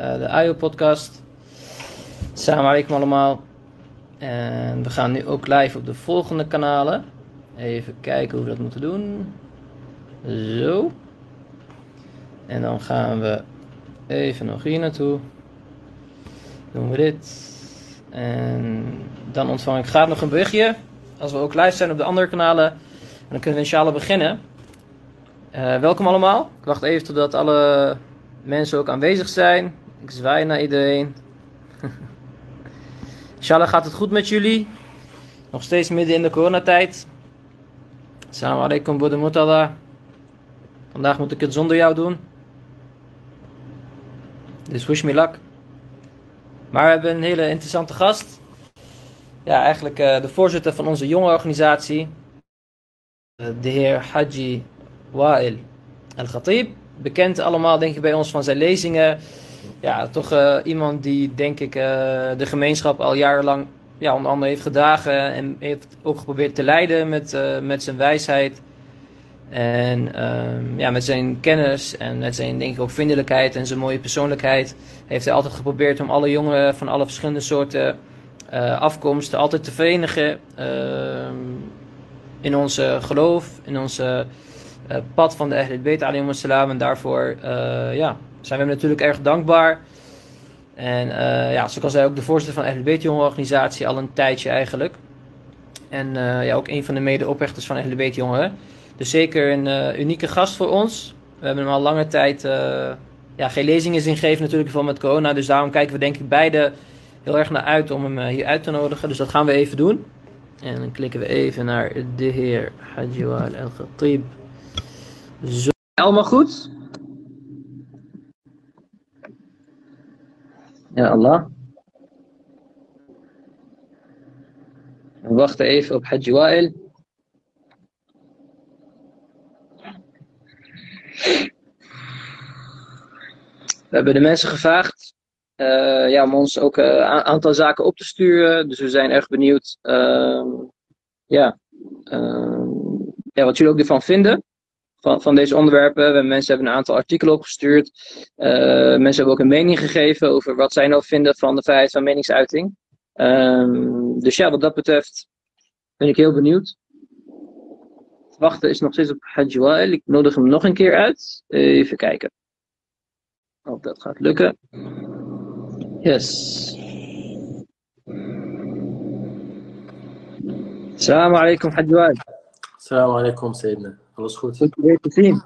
uh, de AYO-podcast. Samen alaikum allemaal. En we gaan nu ook live op de volgende kanalen. Even kijken hoe we dat moeten doen. Zo. En dan gaan we even nog hier naartoe. Doen we dit. En dan ontvang ik graag nog een berichtje. Als we ook live zijn op de andere kanalen. En dan kunnen we inshallah beginnen. Uh, welkom allemaal. Ik wacht even totdat alle mensen ook aanwezig zijn. Ik zwaai naar iedereen. inshallah gaat het goed met jullie. Nog steeds midden in de coronatijd. Assalamu alaikum, Mutala. Vandaag moet ik het zonder jou doen. Dus wish me luck. Maar we hebben een hele interessante gast. Ja, eigenlijk uh, de voorzitter van onze jonge organisatie. Uh, de heer Haji Wa'il Al-Khatib. Bekend allemaal denk ik bij ons van zijn lezingen. Ja, toch uh, iemand die denk ik de gemeenschap al jarenlang ja, onder andere heeft gedragen. En heeft ook geprobeerd te leiden met, met zijn wijsheid. En um, ja, met zijn kennis en met zijn denk ik ook vriendelijkheid en zijn mooie persoonlijkheid heeft hij altijd geprobeerd om alle jongeren van alle verschillende soorten afkomsten altijd te verenigen uh, in onze geloof, in onze pad van de Ahlul Bayt salam en daarvoor ja, zijn we hem natuurlijk erg dankbaar. En ja, zoals hij ook de voorzitter van de Ahlul jongerenorganisatie al een tijdje eigenlijk. En ja, ook een van de medeoprichters van Ahlul jongeren. Dus zeker een unieke gast voor ons. We hebben hem al lange tijd ja, geen lezingen zien geven natuurlijk van met corona. Dus daarom kijken we denk ik beide heel erg naar uit om hem hier uit te nodigen. Dus dat gaan we even doen. En dan klikken we even naar de heer Hajjawal El-Khatib. Zo. Allemaal goed? Ja, Allah. We wachten even op Haji Wael. We hebben de mensen gevraagd uh, ja, om ons ook een uh, aantal zaken op te sturen. Dus we zijn erg benieuwd uh, ja, ehm, ja, wat jullie ook ervan vinden. Van, van deze onderwerpen. We, mensen hebben een aantal artikelen opgestuurd. Eh, mensen hebben ook een mening gegeven over wat zij nou vinden van de vrijheid van meningsuiting. Ehm, dus ja, wat dat betreft ben ik heel benieuwd wachten is nog steeds op Hajj Ik nodig hem nog een keer uit. Even kijken. Of dat gaat lukken. Yes. Assalamu alaikum Hajj Assalamu alaikum Sayyidina. Alles goed? Goed weer te zien.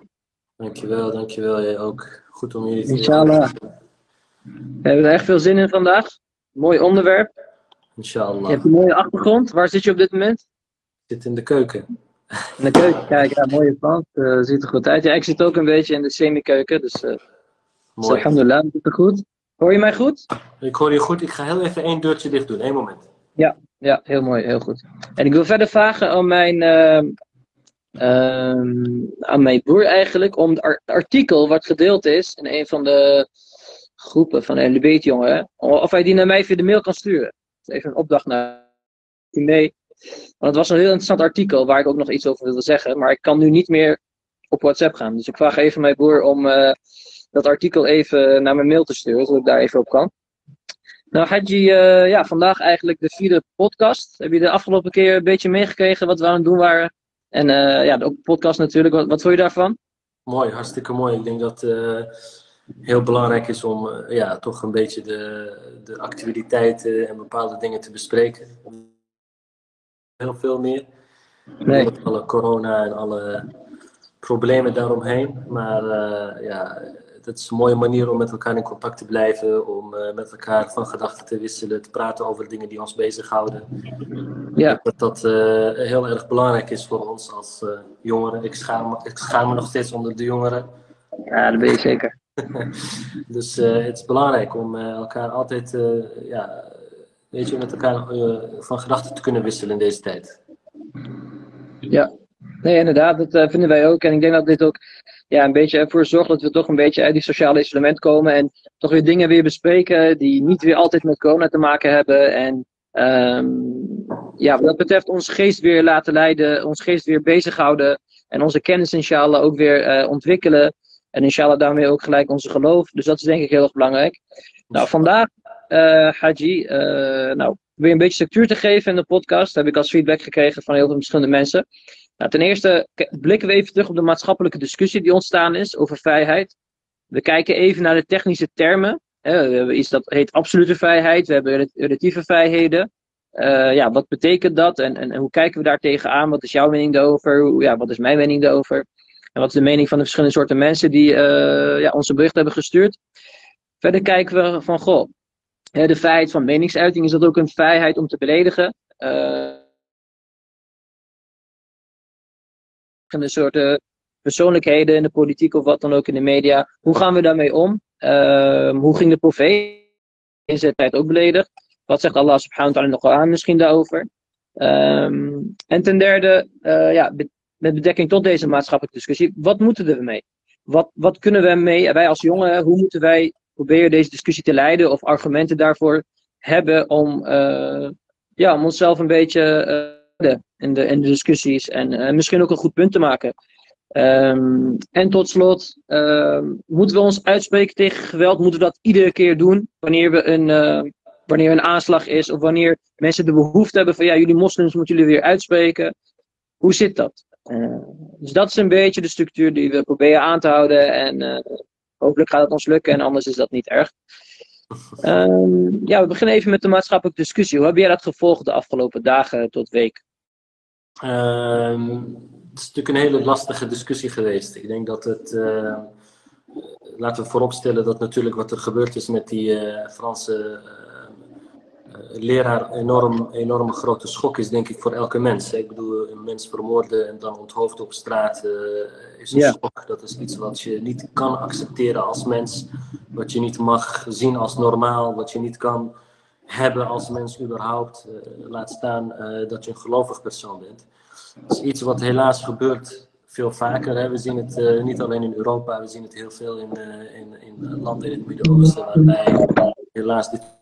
Dankjewel, dankjewel. Jij ook. Goed om jullie te Inshallah. We hebben er echt veel zin in vandaag. Mooi onderwerp. Inshallah. Je hebt een mooie achtergrond. Waar zit je op dit moment? Ik zit in de keuken. In de keuken, kijk, ja, mooie plant. Uh, ziet er goed uit. Ja, ik zit ook een beetje in de semi-keuken, dus, uh, dus alhamdulillah, ziet er goed. Hoor je mij goed? Ik hoor je goed. Ik ga heel even één deurtje dicht doen. Eén moment. Ja, ja, heel mooi, heel goed. En ik wil verder vragen aan mijn, uh, aan mijn broer eigenlijk, om het artikel wat gedeeld is in een van de groepen van de LBT jongeren, of hij die naar mij via de mail kan sturen. Even een opdracht naar mee. Want het was een heel interessant artikel waar ik ook nog iets over wilde zeggen. Maar ik kan nu niet meer op WhatsApp gaan. Dus ik vraag even mijn broer om uh, dat artikel even naar mijn mail te sturen, zodat ik daar even op kan. Nou, Hadji, uh, ja, vandaag eigenlijk de vierde podcast. Heb je de afgelopen keer een beetje meegekregen wat we aan het doen waren? En uh, ja, ook de podcast natuurlijk. Wat, wat vond je daarvan? Mooi, hartstikke mooi. Ik denk dat het heel belangrijk is om ja, toch een beetje de, de activiteiten en bepaalde dingen te bespreken heel veel meer. Nee. Met alle corona en alle problemen daaromheen. Maar uh, ja, het is een mooie manier om met elkaar in contact te blijven, om uh, met elkaar van gedachten te wisselen, te praten over dingen die ons bezighouden. Ja. Dat dat uh, heel erg belangrijk is voor ons als jongeren. Ik schaam, ik schaam me nog steeds onder de jongeren. Ja, dat ben je zeker. dus het is belangrijk om elkaar altijd ja, weet je, met elkaar van gedachten te kunnen wisselen in deze tijd. Ja, nee, inderdaad, dat vinden wij ook. En ik denk dat dit ook ja, een beetje ervoor zorgt dat we toch een beetje uit die sociale isolement komen en toch weer dingen weer bespreken die niet weer altijd met corona te maken hebben. En um, ja, wat dat betreft ons geest weer laten leiden, ons geest weer bezighouden en onze kennis inshallah ook weer uh, ontwikkelen. En inshallah daarmee ook gelijk onze geloof. Dus dat is denk ik heel erg belangrijk. Nou, vandaag, uh, Haji, uh, nou, weer een beetje structuur te geven in de podcast. heb ik als feedback gekregen van heel veel verschillende mensen. Nou, ten eerste blikken we even terug op de maatschappelijke discussie die ontstaan is over vrijheid. We kijken even naar de technische termen. we hebben iets dat heet absolute vrijheid. We hebben relatieve vrijheden. Uh, ja, wat betekent dat en, en, hoe kijken we daar tegenaan? Wat is jouw mening daarover? Ja, wat is mijn mening daarover? En wat is de mening van de verschillende soorten mensen die uh, ja, onze bericht hebben gestuurd? Verder kijken we van, goh, de vrijheid van meningsuiting, is dat ook een vrijheid om te beledigen? Uh, verschillende soorten persoonlijkheden in de politiek of wat dan ook in de media. Hoe gaan we daarmee om? Uh, hoe ging de profeet in zijn tijd ook beledigd? Wat zegt Allah subhanahu wa ta'ala in de misschien daarover? Um, en ten derde, uh, ja, met bedekking tot deze maatschappelijke discussie, wat moeten we ermee? Wat, wat kunnen we mee, wij als jongeren, hoe moeten wij proberen deze discussie te leiden of argumenten daarvoor hebben om, uh, ja, om onszelf een beetje uh, in, de, in de discussies en misschien ook een goed punt te maken. Um, en tot slot, uh, moeten we ons uitspreken tegen geweld? Moeten we dat iedere keer doen wanneer, we een, uh, wanneer een aanslag is of wanneer mensen de behoefte hebben van ja, jullie moslims moeten jullie weer uitspreken? Hoe zit dat? Uh, dus dat is een beetje de structuur die we proberen aan te houden en hopelijk gaat het ons lukken en anders is dat niet erg. Um, ja, we beginnen even met de maatschappelijke discussie. Hoe heb jij dat gevolgd de afgelopen dagen tot week? Um, het is natuurlijk een hele lastige discussie geweest. Ik denk dat het. Uh, laten we vooropstellen dat natuurlijk wat er gebeurd is met die uh, Franse uh, leraar enorm, enorm grote schok is, denk ik, voor elke mens. Ik bedoel, een mens vermoorden en dan onthoofden op straat is een yeah. schok. Dat is iets wat je niet kan accepteren als mens, wat je niet mag zien als normaal, wat je niet kan hebben als mens überhaupt. laat staan dat je een gelovig persoon bent. Dat is iets wat helaas gebeurt veel vaker. Hè. We zien het uh, niet alleen in Europa, we zien het heel veel in, in, in landen in het Midden-Oosten, waarbij helaas dit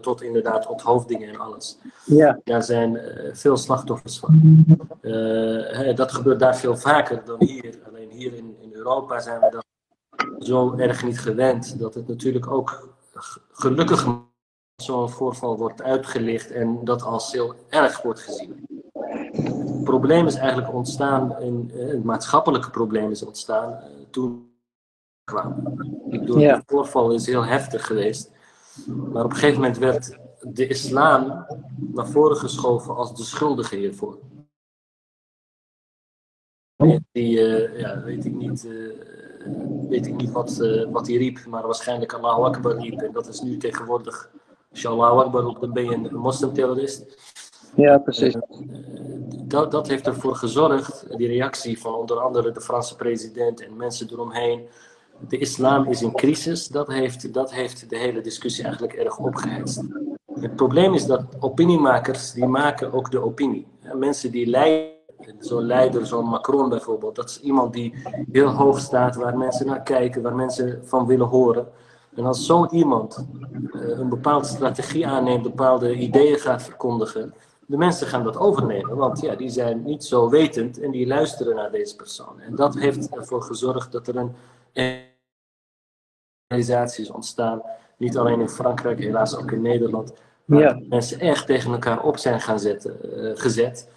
tot inderdaad onthoofdingen en alles. Ja. Daar zijn uh, veel slachtoffers van. Uh, dat gebeurt daar veel vaker dan hier. Alleen hier in, in Europa zijn we dat zo erg niet gewend dat het natuurlijk ook gelukkig zo'n voorval wordt uitgelicht en dat als heel erg wordt gezien. Het probleem is eigenlijk ontstaan, in, het maatschappelijke probleem is ontstaan uh, toen kwam. Ik bedoel, ja. de voorval is heel heftig geweest. Maar op een gegeven moment werd de islam naar voren geschoven als de schuldige hiervoor. Die, uh, ja, weet ik niet, uh, weet ik niet wat, uh, wat hij riep, maar waarschijnlijk Allahu Akbar riep. En dat is nu tegenwoordig Inshallah Akbar, dan ben je een moslimterrorist. Ja, precies. Uh, dat, dat heeft ervoor gezorgd, die reactie van onder andere de Franse president en mensen eromheen. De islam is in crisis, dat heeft, dat heeft de hele discussie eigenlijk erg opgehitst. Het probleem is dat opiniemakers, die maken ook de opinie. Mensen die leiden, zo'n leider, zo'n Macron bijvoorbeeld, dat is iemand die heel hoog staat, waar mensen naar kijken, waar mensen van willen horen. En als zo iemand uh, een bepaalde strategie aanneemt, bepaalde ideeën gaat verkondigen, de mensen gaan dat overnemen. Want ja, die zijn niet zo wetend en die luisteren naar deze persoon. En dat heeft ervoor gezorgd dat er een organisatie is ontstaan. Niet alleen in Frankrijk, helaas ook in Nederland. Waar ja. mensen echt tegen elkaar op zijn gaan zetten, uh, gezet.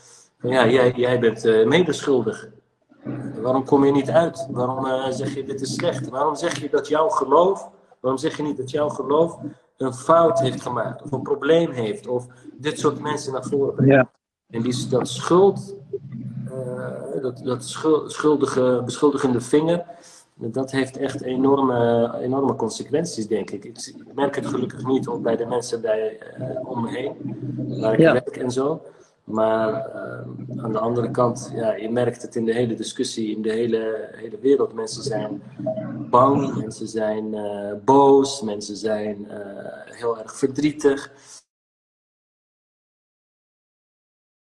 Ja, jij, jij bent uh, medeschuldig. Waarom kom je niet uit? Waarom zeg je dit is slecht? Waarom zeg je dat jouw geloof Waarom zeg je niet dat jouw geloof een fout heeft gemaakt, of een probleem heeft, of dit soort mensen naar voren brengt? Ja. En die, dat schuld, uh, dat, dat schuldige, beschuldigende vinger, dat heeft echt enorme, enorme consequenties, denk ik. ik. merk het gelukkig niet bij de mensen bij, om me heen, waar ik ja. werk en zo. Maar uh, aan de andere kant, ja, je merkt het in de hele discussie, in de hele, hele wereld. Mensen zijn bang, mensen zijn uh, boos, mensen zijn uh, heel erg verdrietig.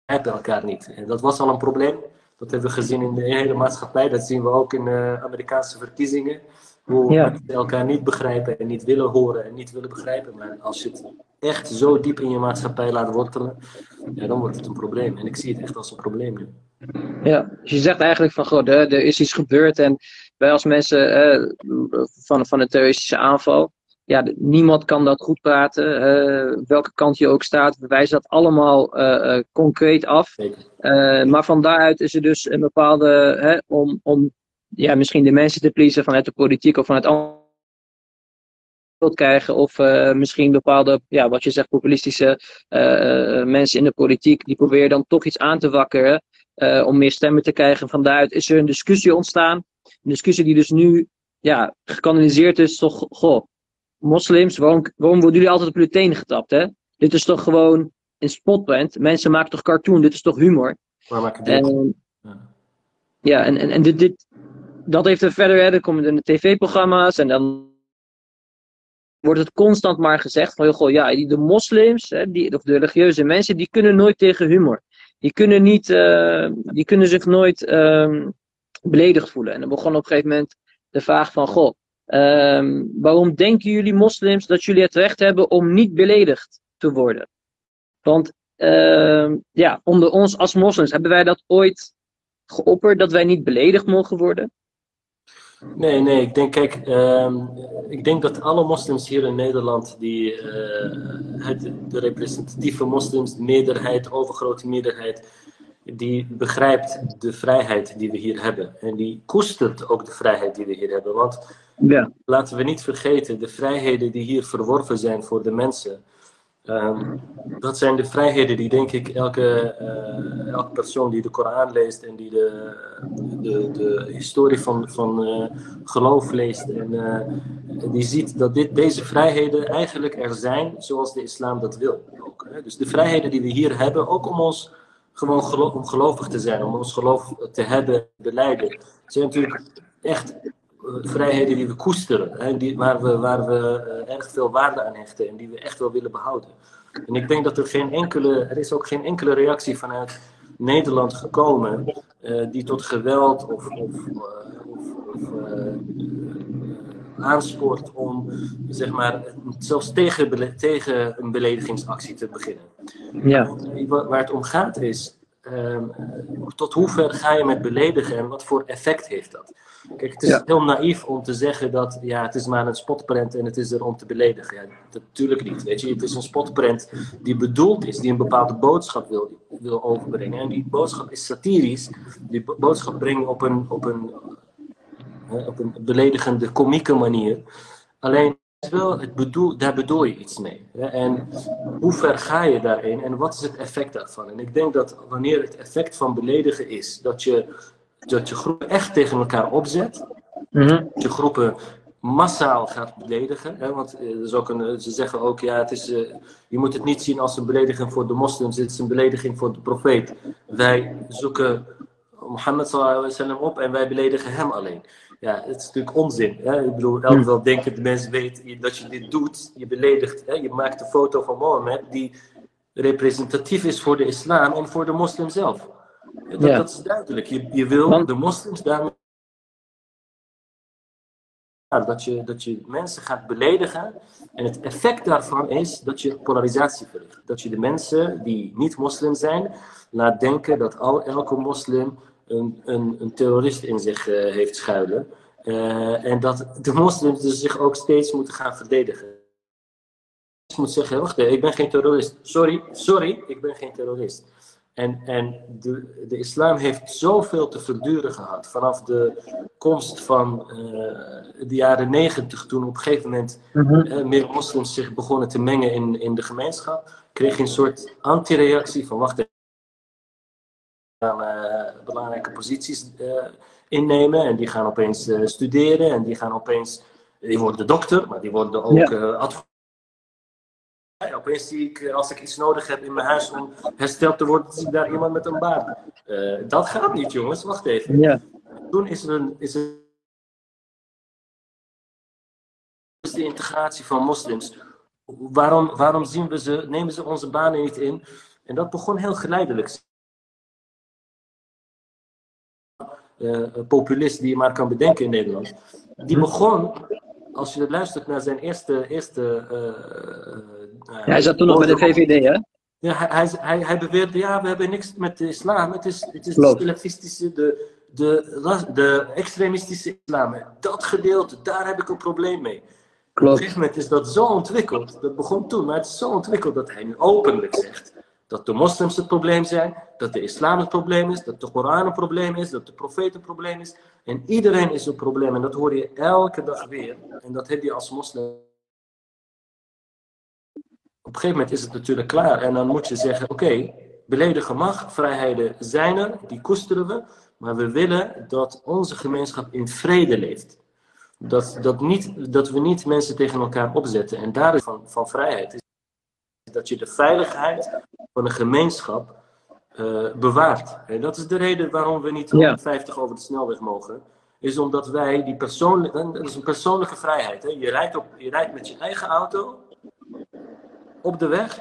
Hebben elkaar niet. En dat was al een probleem. Dat hebben we gezien in de hele maatschappij. Dat zien we ook in de Amerikaanse verkiezingen. Hoe Ja. mensen elkaar niet begrijpen en niet willen horen en niet willen begrijpen. Maar als je het echt zo diep in je maatschappij laat wortelen, ja, dan wordt het een probleem. En ik zie het echt als een probleem nu. Ja, dus je zegt eigenlijk van, goh, er, is iets gebeurd en wij als mensen eh, van, van een terroristische aanval, ja, niemand kan dat goed praten, welke kant je ook staat, we wijzen dat allemaal eh, eh, concreet af. Eh, maar van daaruit is er dus een bepaalde, hè, om, om ja, misschien de mensen te pleasen vanuit de politiek of vanuit andere krijgen of eh, misschien bepaalde, ja, wat je zegt, populistische eh, eh, mensen in de politiek, die proberen dan toch iets aan te wakkeren om meer stemmen te krijgen. Van daaruit is er een discussie ontstaan. Een discussie die dus nu ja, gekanaliseerd is. Toch, goh, moslims, waarom, waarom worden jullie altijd op jullie tenen getapt? Hè? Dit is toch gewoon een spotprint. Mensen maken toch cartoon, dit is toch humor? Maar maak. En, Ja. ja, en, en, en dit, dit, dat heeft er verder, hè, komen in de tv-programma's en dan wordt het constant maar gezegd van, goh, ja, de moslims, hè, die, of de religieuze mensen, die kunnen nooit tegen humor. Die kunnen, niet, eh, die kunnen zich nooit ehm, beledigd voelen. En dan begon op een gegeven moment de vraag van, goh, ehm, waarom denken jullie moslims dat jullie het recht hebben om niet beledigd te worden? Want ehm, ja, onder ons als moslims, hebben wij dat ooit geopperd dat wij niet beledigd mogen worden? Nee, nee, ik denk, kijk, ehm, ik denk dat alle moslims hier in Nederland, die, eh, het, de representatieve moslims, de meerderheid, overgrote meerderheid, die begrijpt de vrijheid die we hier hebben. En die koestert ook de vrijheid die we hier hebben. Want Ja. laten we niet vergeten, de vrijheden die hier verworven zijn voor de mensen. Ehm, dat zijn de vrijheden die, denk ik, elke, eh, elke persoon die de Koran leest en die de, de, de historie van, van eh, geloof leest, en eh, die ziet dat dit, deze vrijheden eigenlijk er zijn zoals de islam dat wil. Ook, hè. Dus de vrijheden die we hier hebben, ook om ons gewoon om gelovig te zijn, om ons geloof te hebben, beleiden, zijn natuurlijk echt vrijheden die we koesteren, hè, die, waar we, waar we eh, erg veel waarde aan hechten en die we echt wel willen behouden. En ik denk dat er geen enkele, er is ook geen enkele reactie vanuit Nederland gekomen eh, die tot geweld of, of, eh, of, of aanspoort om zeg maar, zelfs tegen, tegen een beledigingsactie te beginnen. Ja. Wa- Waar het om gaat is, ehm, tot hoe ver ga je met beledigen en wat voor effect heeft dat? Kijk, het is Ja. heel naïef om te zeggen dat ja, het is maar een spotprent en het is er om te beledigen. Ja, natuurlijk niet. Weet je. Het is een spotprent die bedoeld is, die een bepaalde boodschap wil, wil overbrengen. En die boodschap is satirisch. Die bo- boodschap brengt op een, op een, eh, op een beledigende, komieke manier. Alleen, is wel, het bedoel, daar bedoel je iets mee. Hè? En hoe ver ga je daarin en wat is het effect daarvan? En ik denk dat wanneer het effect van beledigen is dat je, dat je groepen echt tegen elkaar opzet, Mhm. dat je groepen massaal gaat beledigen. Hè? Want eh, er is ook een, eh, ze zeggen ook, ja, het is, eh, je moet het niet zien als een belediging voor de moslims, het is een belediging voor de profeet. Wij zoeken Mohammed op en wij beledigen hem alleen. Ja, het is natuurlijk onzin. Hè? Ik bedoel, elk wel denken de mensen weten dat je dit doet, je beledigt. Hè? Je maakt een foto van Mohammed die representatief is voor de islam en voor de moslim zelf. Dat, Ja. dat is duidelijk. Je, je wil de moslims daarmee ja, dat, je, dat je mensen gaat beledigen. En het effect daarvan is dat je polarisatie verricht. Dat je de mensen die niet moslim zijn, laat denken dat al, elke moslim een, een, een terrorist in zich eh, heeft schuilen. Eh, en dat de moslims dus zich ook steeds moeten gaan verdedigen. Je moet zeggen, wacht even, ik ben geen terrorist. Sorry, sorry, ik ben geen terrorist. En, en de, de islam heeft zoveel te verduren gehad. Vanaf de komst van eh, de jaren negentig, toen op een gegeven moment Mhm. meer moslims zich begonnen te mengen in, in de gemeenschap, kreeg je een soort antireactie van wacht gaan eh, belangrijke posities eh, innemen en die gaan opeens eh, studeren en die gaan opeens, die worden dokter, maar die worden ook Ja. advocaat. Ja, opeens zie ik, als ik iets nodig heb in mijn huis om hersteld te worden, zie ik daar iemand met een baard. Dat gaat niet, jongens. Wacht even. Ja. Toen is er, een, is er is de integratie van moslims. Waarom, waarom zien we ze, nemen ze onze banen niet in? En dat begon heel geleidelijk. Populist die je maar kan bedenken in Nederland. Die begon, als je luistert naar zijn eerste. eerste ja, hij zat toen nog bij de VVD, hè? Ja, hij, hij, hij beweerde, ja, we hebben niks met de islam. Het is, het is de salafistische, de, de, de extremistische islam. Dat gedeelte, daar heb ik een probleem mee. Klopt. Op een gegeven moment is dat zo ontwikkeld. Dat begon toen, maar het is zo ontwikkeld dat hij nu openlijk zegt dat de moslims het probleem zijn, dat de islam het probleem is, dat de Koran een probleem is, dat de profeet een probleem is. En iedereen is een probleem en dat hoor je elke dag weer. En dat heb je als moslim. Op een gegeven moment is het natuurlijk klaar en dan moet je zeggen: oké, beledigen mag, vrijheden zijn er, die koesteren we, maar we willen dat onze gemeenschap in vrede leeft. Dat, dat, niet, dat we niet mensen tegen elkaar opzetten. En daar is van, van vrijheid dat je de veiligheid van een gemeenschap uh, bewaart. En dat is de reden waarom we niet 150 over de snelweg mogen. Is omdat wij die persoonlijke, dat is een persoonlijke vrijheid. Hè? Je, rijdt op, je rijdt met je eigen auto op de weg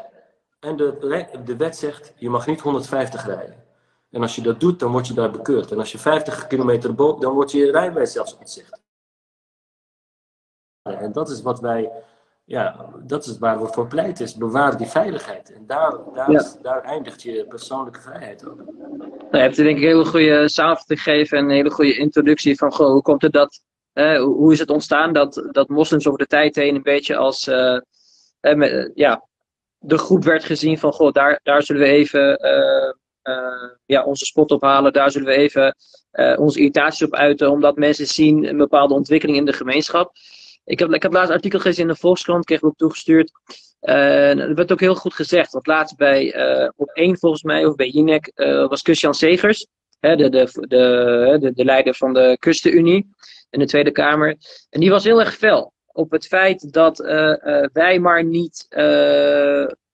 en de, de wet zegt je mag niet 150 rijden. En als je dat doet, dan word je daar bekeurd. En als je 50 kilometer boven, dan wordt je rijbewijs zelfs ontzegd. En dat is wat wij, ja, dat is waar we voor pleiten, is bewaar die veiligheid. En daar, daar, daar eindigt je persoonlijke vrijheid ook. Nou, je hebt denk ik een hele goede samenvatting gegeven en een hele goede introductie van goh, hoe komt het dat, hoe is het ontstaan dat, dat moslims over de tijd heen een beetje als, uh, ja, de groep werd gezien van goh, daar, daar zullen we even ja, onze spot ophalen, daar zullen we even onze irritaties op uiten, omdat mensen zien een bepaalde ontwikkeling in de gemeenschap. Ik heb, ik heb laatst een artikel gelezen in de Volkskrant, kreeg ik ook toegestuurd. Uh, er werd ook heel goed gezegd. Want laatst bij uh, op één volgens mij, of bij Jinek, uh, was Christian Segers, hè, de, de, de, de, de leider van de Kustenunie in de Tweede Kamer. En die was heel erg fel op het feit dat wij maar niet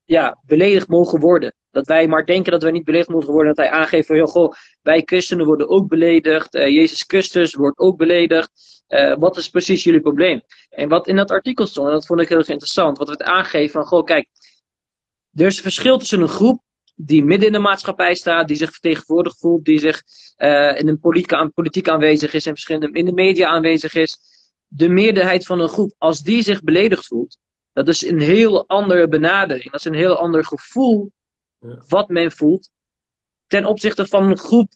ja, beledigd mogen worden. Dat wij maar denken dat wij niet beledigd mogen worden. Dat hij aangeeft van, joh, goh, wij christenen worden ook beledigd. Jezus Christus wordt ook beledigd. Uh, wat is precies jullie probleem? En wat in dat artikel stond, en dat vond ik heel erg interessant, wat we het aangeven van, goh, kijk, er is een verschil tussen een groep die midden in de maatschappij staat, die zich vertegenwoordigd voelt, die zich uh, in een politiek, politiek aanwezig is en verschillende in de media aanwezig is. De meerderheid van een groep, als die zich beledigd voelt, dat is een heel andere benadering. Dat is een heel ander gevoel wat men voelt ten opzichte van een groep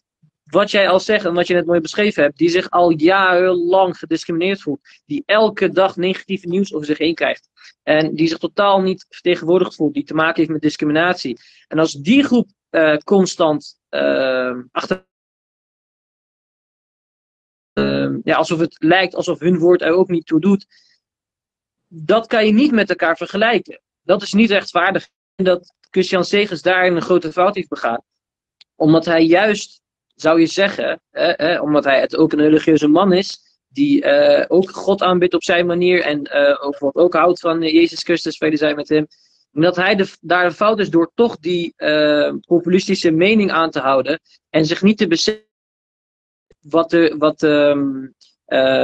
wat jij al zegt en wat je net mooi beschreven hebt, die zich al jarenlang gediscrimineerd voelt, die elke dag negatieve nieuws over zich heen krijgt en die zich totaal niet vertegenwoordigd voelt, die te maken heeft met discriminatie. En als die groep uh, constant uh, achter. Uh, ja, alsof het lijkt alsof hun woord er ook niet toe doet. Dat kan je niet met elkaar vergelijken. Dat is niet rechtvaardig. En dat Christian Segers daar een grote fout heeft begaan. Omdat hij juist zou je zeggen, eh, omdat hij het ook een religieuze man is, die uh, ook God aanbidt op zijn manier en uh, ook, ook houdt van Jezus Christus, velen zijn met hem. dat hij daar de fout is door toch die populistische mening aan te houden en zich niet te beseffen wat de, wat, um,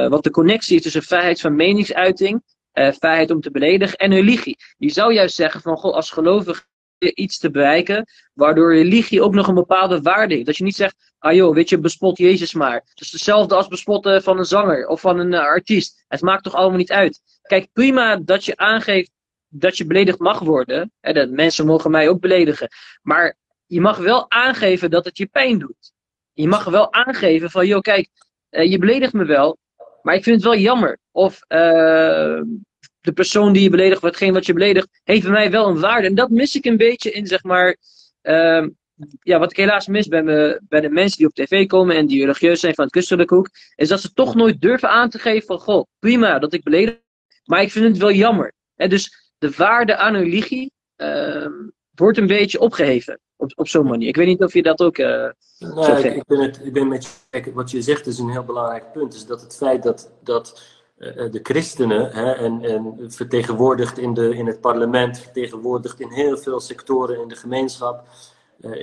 wat de connectie is tussen vrijheid van meningsuiting, vrijheid om te beledigen en religie. Je zou juist zeggen van, goh, als gelovige iets te bereiken, waardoor religie ook nog een bepaalde waarde heeft. Dat je niet zegt, ah joh, weet je, bespot Jezus maar. Het is hetzelfde als bespotten van een zanger of van een uh, artiest. Het maakt toch allemaal niet uit. Kijk, prima dat je aangeeft dat je beledigd mag worden. Hè, dat mensen mogen mij ook beledigen. Maar je mag wel aangeven dat het je pijn doet. Je mag wel aangeven van, joh, kijk, uh, je beledigt me wel, maar ik vind het wel jammer. Of uh, de persoon die je beledigt, watgeen wat je beledigt, heeft bij mij wel een waarde. En dat mis ik een beetje in, zeg maar, uh, ja, wat ik helaas mis bij, me, bij de mensen die op tv komen en die religieus zijn van het kustelijke hoek, is dat ze toch nooit durven aan te geven van, goh, prima dat ik beledig, maar ik vind het wel jammer. En dus de waarde aan religie uh, wordt een beetje opgeheven op, op zo'n manier. Ik weet niet of je dat ook. Uh, ik, ik, ben het, ik ben met je. Wat je zegt is een heel belangrijk punt. Is dat het feit dat, dat de christenen hè, en, en vertegenwoordigd in, de, in het parlement, vertegenwoordigd in heel veel sectoren in de gemeenschap,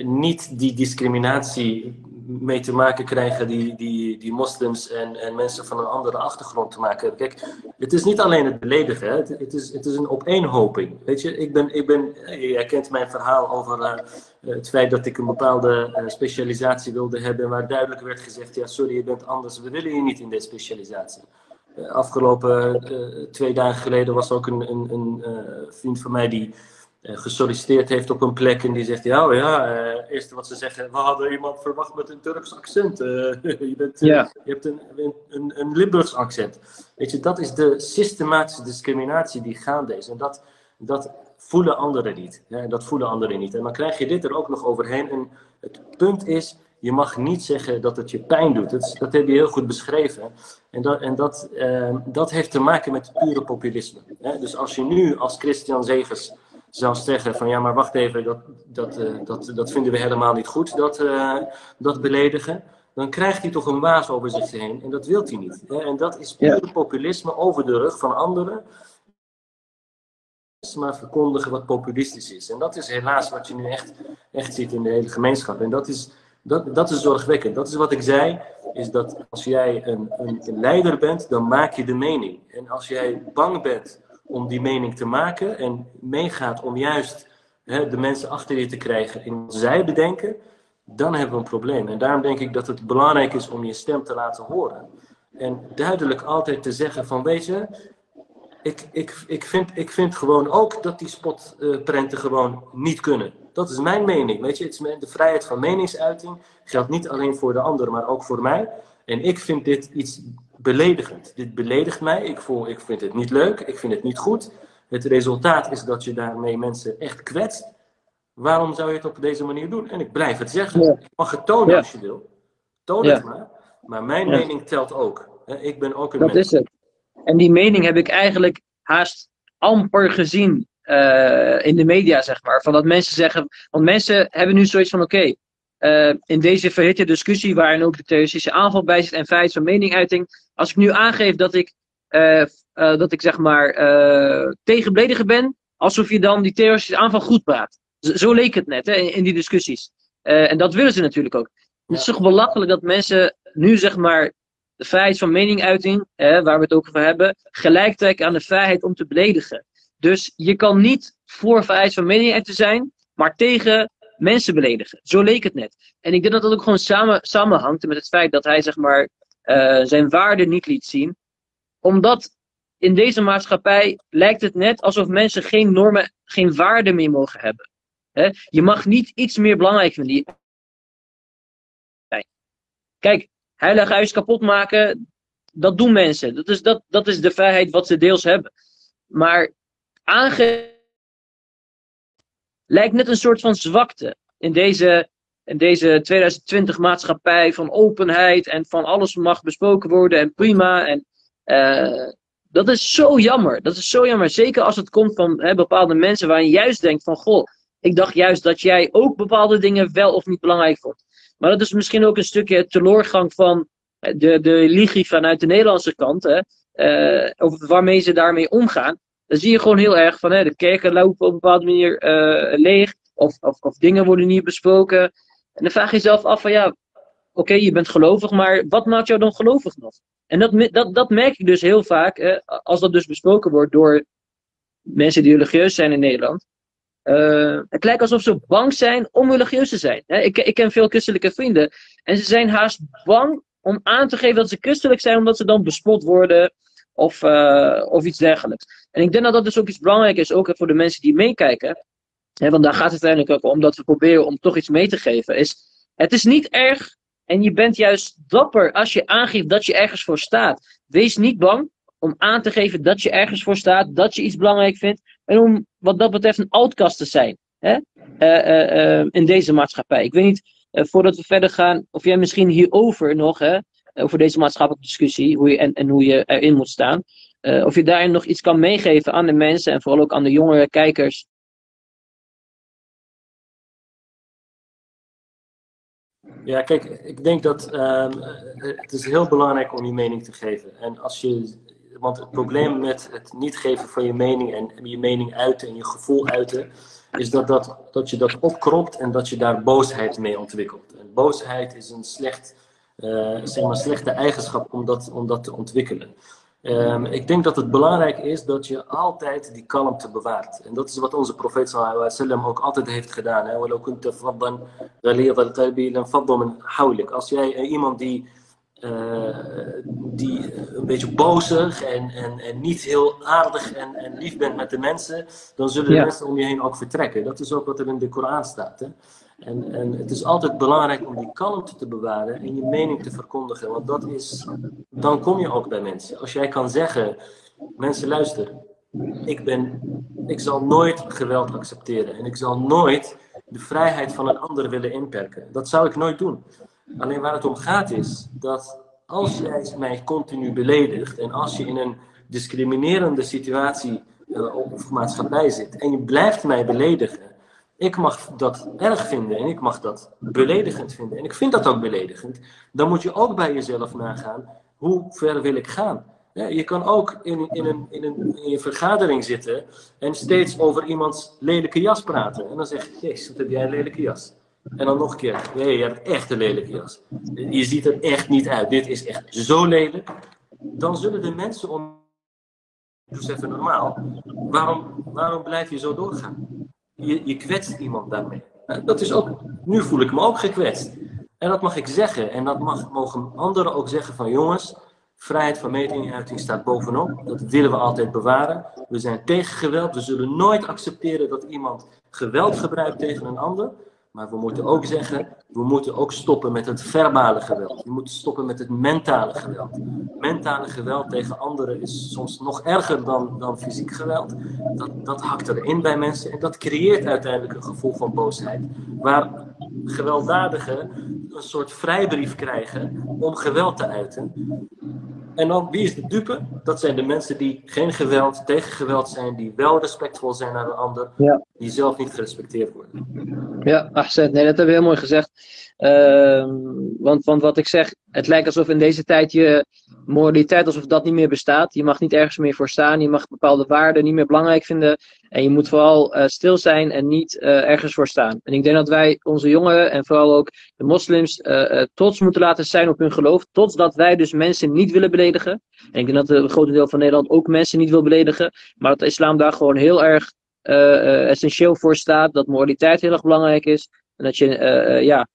niet die discriminatie mee te maken krijgen die, die, die moslims en, en mensen van een andere achtergrond te maken hebben. Kijk, het is niet alleen het beledigen. Het, is, het is een opeenhoping. Weet je, ik ben, ik ben, jij kent mijn verhaal over het feit dat ik een bepaalde specialisatie wilde hebben, waar duidelijk werd gezegd, ja sorry, je bent anders, we willen je niet in deze specialisatie. Uh, afgelopen twee dagen geleden was ook een, een, een vriend van mij die eh, gesolliciteerd heeft op een plek en die zegt, ja, oh ja, uh, eerste wat ze zeggen, we hadden iemand verwacht met een Turks accent. Uh, je, bent, je hebt een, een, een Limburgs accent. Weet je, dat is de systematische discriminatie die gaande is. En dat, dat voelen anderen niet. Hè? Dat voelen anderen niet. En dan krijg je dit er ook nog overheen. En het punt is, je mag niet zeggen dat het je pijn doet. Dat, dat heb je heel goed beschreven. En dat, en dat, dat heeft te maken met pure populisme. Hè? Dus als je nu als Christian Zegers zou zeggen van ja, maar wacht even, dat, dat, uh, dat, dat vinden we helemaal niet goed, dat, uh, dat beledigen. Dan krijgt hij toch een waas over zich heen en dat wil hij niet. Hè? En dat is puur populisme over de rug van anderen. Maar verkondigen wat populistisch is. En dat is helaas wat je nu echt, echt ziet in de hele gemeenschap. En dat is, dat, dat is zorgwekkend. Dat is wat ik zei, is dat als jij een, een, leider bent, dan maak je de mening. En als jij bang bent om die mening te maken en meegaat om juist hè, de mensen achter je te krijgen in wat zij bedenken, dan hebben we een probleem. En daarom denk ik dat het belangrijk is om je stem te laten horen. En duidelijk altijd te zeggen van, weet je, ik, ik, ik, vind, ik vind gewoon ook dat die spotprenten gewoon niet kunnen. Dat is mijn mening, weet je. Het is de vrijheid van meningsuiting geldt niet alleen voor de ander, maar ook voor mij. En ik vind dit iets beledigend. Dit beledigt mij. Ik, voel, ik vind het niet leuk. Ik vind het niet goed. Het resultaat is dat je daarmee mensen echt kwetst. Waarom zou je het op deze manier doen? En ik blijf het zeggen. Ja. Je mag het tonen als je wil. Toon het maar. Maar mijn mening telt ook. Ik ben ook een Dat is het. En die mening heb ik eigenlijk haast amper gezien uh, in de media, zeg maar. Van dat mensen zeggen. Want mensen hebben nu zoiets van: oké, uh, in deze verhitte discussie, waarin ook de terroristische aanval bij zit en vrijheid van meninguiting. Als ik nu aangeef dat ik, uh, dat ik zeg maar tegen beledigen ben, alsof je dan die terroristische aanval goed praat. Zo, zo leek het net hè, in, in die discussies. en dat willen ze natuurlijk ook. Het is toch belachelijk dat mensen nu zeg maar de vrijheid van meninguiting, waar we het ook over hebben, gelijk aan de vrijheid om te beledigen. Dus je kan niet voor vrijheid van meninguiting zijn, maar tegen mensen beledigen. Zo leek het net. En ik denk dat dat ook gewoon samen, samenhangt met het feit dat hij zeg maar uh, zijn waarde niet liet zien. Omdat in deze maatschappij lijkt het net alsof mensen geen normen, geen waarden meer mogen hebben. He? Je mag niet iets meer belangrijk vinden. Kijk, heilig huis kapot maken, dat doen mensen. Dat is, dat, dat is de vrijheid wat ze deels hebben. Maar aange lijkt net een soort van zwakte in deze, in deze 2020 maatschappij van openheid en van alles mag besproken worden en prima. En, uh, dat is zo jammer. Dat is zo jammer. Zeker als het komt van hè, bepaalde mensen waar je juist denkt van goh, ik dacht juist dat jij ook bepaalde dingen wel of niet belangrijk vond. Maar dat is misschien ook een stukje teleurgang van de, de ligie vanuit de Nederlandse kant. Hè, uh, waarmee ze daarmee omgaan dan zie je gewoon heel erg van hè, de kerken lopen op een bepaalde manier uh, leeg. Of, of, of, dingen worden niet besproken. En dan vraag je jezelf af van ja, oké, je bent gelovig, maar wat maakt jou dan gelovig nog? En dat, dat, dat merk ik dus heel vaak, als dat dus besproken wordt door mensen die religieus zijn in Nederland. Uh, het lijkt alsof ze bang zijn om religieus te zijn. Ik, ik ken veel christelijke vrienden en ze zijn haast bang om aan te geven dat ze christelijk zijn, omdat ze dan bespot worden of, uh, of iets dergelijks. En ik denk dat dat dus ook iets belangrijks is, ook voor de mensen die meekijken. want daar gaat het uiteindelijk ook om dat we proberen om toch iets mee te geven. Is, het is niet erg en je bent juist dapper als je aangeeft dat je ergens voor staat. Wees niet bang om aan te geven dat je ergens voor staat, dat je iets belangrijk vindt. En om wat dat betreft een outcast te zijn hè? Uh, uh, in deze maatschappij. Ik weet niet, voordat we verder gaan, of jij misschien hierover nog, hè, over deze maatschappelijke discussie hoe je, en, en hoe je erin moet staan. Of je daarin nog iets kan meegeven aan de mensen en vooral ook aan de jongere kijkers. Ja, kijk, ik denk dat uh, het is heel belangrijk om je mening te geven. En als je, want het probleem met het niet geven van je mening en je mening uiten en je gevoel uiten, is dat, dat, dat je dat opkropt en dat je daar boosheid mee ontwikkelt. En boosheid is een slecht, uh, zeg maar slechte eigenschap om dat, om dat te ontwikkelen. Um, ik denk dat het belangrijk is dat je altijd die kalmte bewaart. En dat is wat onze profeet sallallahu alaihi wasallam ook altijd heeft gedaan. Als jij iemand die die een beetje bozig en, en, en niet heel aardig en, en lief bent met de mensen, dan zullen de mensen om je heen ook vertrekken. Dat is ook wat er in de Koran staat. Hè? En, en het is altijd belangrijk om die kalmte te bewaren en je mening te verkondigen. Want dat is, dan kom je ook bij mensen. Als jij kan zeggen, mensen luisteren, ik, ben, ik zal nooit geweld accepteren. En ik zal nooit de vrijheid van een ander willen inperken. Dat zou ik nooit doen. Alleen waar het om gaat is dat als jij mij continu beledigt en als je in een discriminerende situatie uh, of maatschappij zit en je blijft mij beledigen, ik mag dat erg vinden en ik mag dat beledigend vinden en ik vind dat ook beledigend, dan moet je ook bij jezelf nagaan, hoe ver wil ik gaan? Je kan ook in, in, een, in een vergadering zitten en steeds over iemands lelijke jas praten. En dan zeg je, jezus, wat heb jij een lelijke jas? En dan nog een keer. Nee, je hebt echt een lelijke jas. Je ziet er echt niet uit. Dit is echt zo lelijk. Dan zullen de mensen om. Dus even normaal. Waarom, waarom blijf je zo doorgaan? Je, je kwetst iemand daarmee. Dat is ook. Nu voel ik me ook gekwetst. En dat mag ik zeggen. En dat mag, mogen anderen ook zeggen van jongens. Vrijheid van meningsuiting staat bovenop. Dat willen we altijd bewaren. We zijn tegen geweld. We zullen nooit accepteren dat iemand geweld gebruikt tegen een ander. Maar we moeten ook zeggen, we moeten ook stoppen met het verbale geweld. We moeten stoppen met het mentale geweld. Mentale geweld tegen anderen is soms nog erger dan, dan fysiek geweld. Dat, dat hakt erin bij mensen en dat creëert uiteindelijk een gevoel van boosheid. Waar gewelddadigen een soort vrijbrief krijgen om geweld te uiten. En dan, wie is de dupe? Dat zijn de mensen die geen geweld, tegen geweld zijn, die wel respectvol zijn naar de ander, die zelf niet gerespecteerd worden. Ja, Ahsen, nee, dat hebben we heel mooi gezegd. Uh, want, want wat ik zeg, het lijkt alsof in deze tijd je moraliteit, alsof dat niet meer bestaat. Je mag niet ergens meer voor staan, je mag bepaalde waarden niet meer belangrijk vinden. En je moet vooral uh, stil zijn en niet uh, ergens voor staan. En ik denk dat wij onze jongeren en vooral ook de moslims uh, trots moeten laten zijn op hun geloof. Trots dat wij dus mensen niet willen beledigen. En ik denk dat een groot deel van Nederland ook mensen niet wil beledigen. Maar dat de islam daar gewoon heel erg essentieel voor staat. Dat moraliteit heel erg belangrijk is. En dat je uh, ja,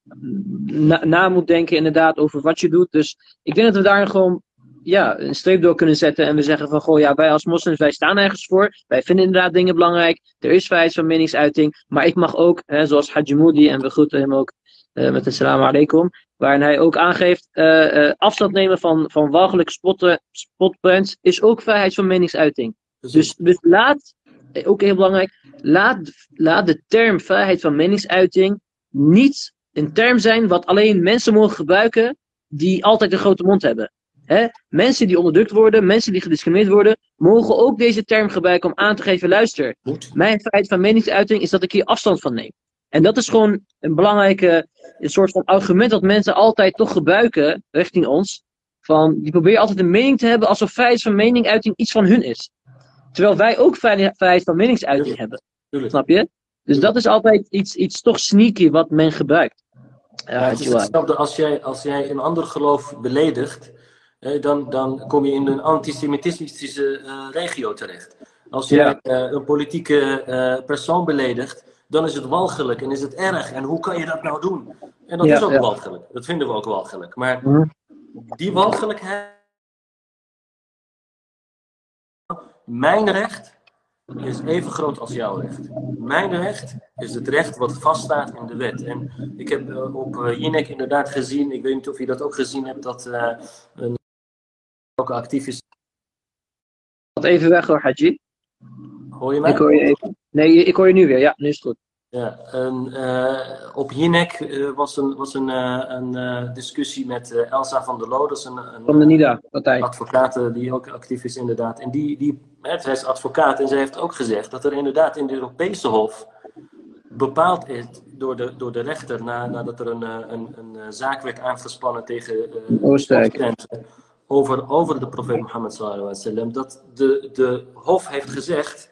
na, na, moet denken inderdaad over wat je doet. Dus ik denk dat we daar gewoon ja, een streep door kunnen zetten. En we zeggen van, goh, ja, wij als moslims, wij staan ergens voor. Wij vinden inderdaad dingen belangrijk. Er is vrijheid van meningsuiting. Maar ik mag ook, hè, zoals Haji Moody, en we groeten hem ook uh, met een salam alaikum. Waarin hij ook aangeeft, uh, afstand nemen van, van walgelijke spotten, spotprints is ook vrijheid van meningsuiting. Dus, dus laat, ook heel belangrijk, laat, laat de term vrijheid van meningsuiting niet een term zijn wat alleen mensen mogen gebruiken die altijd een grote mond hebben. He? Mensen die onderdrukt worden, mensen die gediscrimineerd worden, mogen ook deze term gebruiken om aan te geven: luister, mijn vrijheid van meningsuiting is dat ik hier afstand van neem. En dat is gewoon een belangrijke een soort van argument dat mensen altijd toch gebruiken richting ons. Van, die proberen altijd een mening te hebben alsof vrijheid van meningsuiting iets van hun is. Terwijl wij ook vrijheid van meningsuiting hebben. Snap je? Dus dat is altijd iets, iets toch sneaky wat men gebruikt. Ja, het is hetzelfde als jij, als jij een ander geloof beledigt, dan, dan kom je in een antisemitistische uh, regio terecht. Als jij uh, een politieke uh, persoon beledigt, dan is het walgelijk en is het erg. En hoe kan je dat nou doen? En dat is ook ja. walgelijk. Dat vinden we ook walgelijk. Maar mm. die walgelijkheid. Mijn recht is even groot als jouw recht. Mijn recht is het recht wat vaststaat in de wet. En ik heb uh, op uh, Jinek inderdaad gezien, ik weet niet of je dat ook gezien hebt, dat uh, een ook actief is. Wat even weg hoor, Haji. Hoor je mij? Ik hoor je even. Nee, ik hoor je nu weer. Ja, nu is het goed. Ja, en, op Jinek was een, was een, een discussie met Elsa van der Loo. Dat is een, een van de NIDA-partij. advocaat die ook actief is inderdaad. En die, die zij is advocaat en zij heeft ook gezegd dat er inderdaad in de Europese Hof bepaald is door de, door de rechter na, nadat er een, een, een zaak werd aangespannen tegen Oostenrijk over, over de profeet Mohammed sallallahu alaihi wasallam, dat de, de hof heeft gezegd,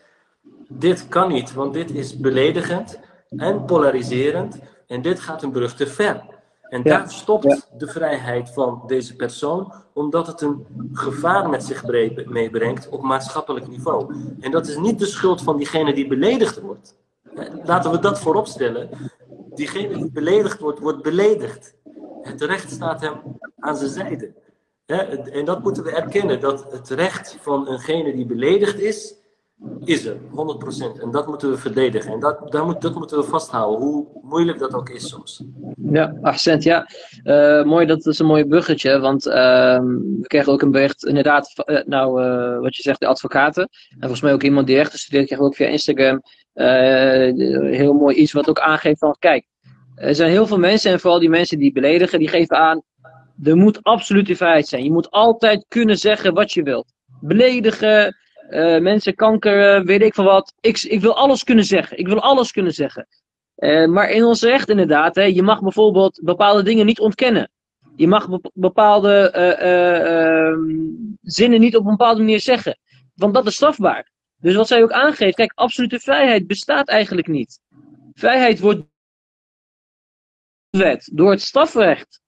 dit kan niet, want dit is beledigend en polariserend en dit gaat een brug te ver. En daar stopt de vrijheid van deze persoon, omdat het een gevaar met zich meebrengt op maatschappelijk niveau. En dat is niet de schuld van diegene die beledigd wordt. Laten we dat voorop stellen. Diegene die beledigd wordt, wordt beledigd. Het recht staat hem aan zijn zijde. En dat moeten we erkennen, dat het recht van eengene die beledigd is, is er, 100%. En dat moeten we verdedigen. En dat, moet, dat moeten we vasthouden, hoe moeilijk dat ook is soms. Ja, accent, ja. Uh, mooi, dat is een mooi buggetje, want uh, we kregen ook een bericht, inderdaad, uh, nou, eh, wat je zegt, de advocaten. En volgens mij ook iemand die rechten studeert, kreeg ook via Instagram heel mooi iets wat ook aangeeft van, kijk, er zijn heel veel mensen, en vooral die mensen die beledigen, die geven aan, er moet absolute vrijheid zijn. Je moet altijd kunnen zeggen wat je wilt. Beledigen, uh, mensen, kanker, weet ik van wat. Ik, ik wil alles kunnen zeggen. Ik wil alles kunnen zeggen. Uh, maar in ons recht inderdaad, hè, je mag bijvoorbeeld bepaalde dingen niet ontkennen. Je mag bepaalde uh, zinnen niet op een bepaalde manier zeggen. Want dat is strafbaar. Dus wat zij ook aangeeft, kijk, absolute vrijheid bestaat eigenlijk niet. Vrijheid wordt wet door het strafrecht.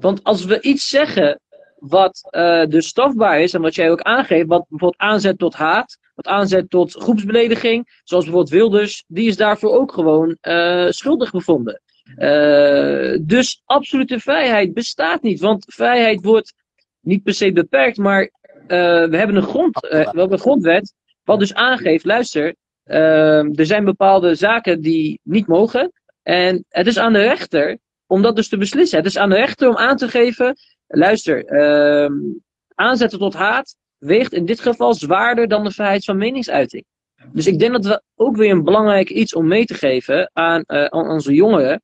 Want als we iets zeggen wat uh, dus strafbaar is en wat jij ook aangeeft, wat bijvoorbeeld aanzet tot haat, wat aanzet tot groepsbelediging, zoals bijvoorbeeld Wilders, die is daarvoor ook gewoon uh, schuldig bevonden. Uh, dus absolute vrijheid bestaat niet, want vrijheid wordt niet per se beperkt, maar we hebben een, grond, we hebben een grondwet, wat dus aangeeft, luister, er zijn bepaalde zaken die niet mogen, en het is aan de rechter om dat dus te beslissen. Het is aan de rechter om aan te geven luister, uh, aanzetten tot haat weegt in dit geval zwaarder dan de vrijheid van meningsuiting. Dus ik denk dat we ook weer een belangrijk iets om mee te geven aan, uh, aan onze jongeren.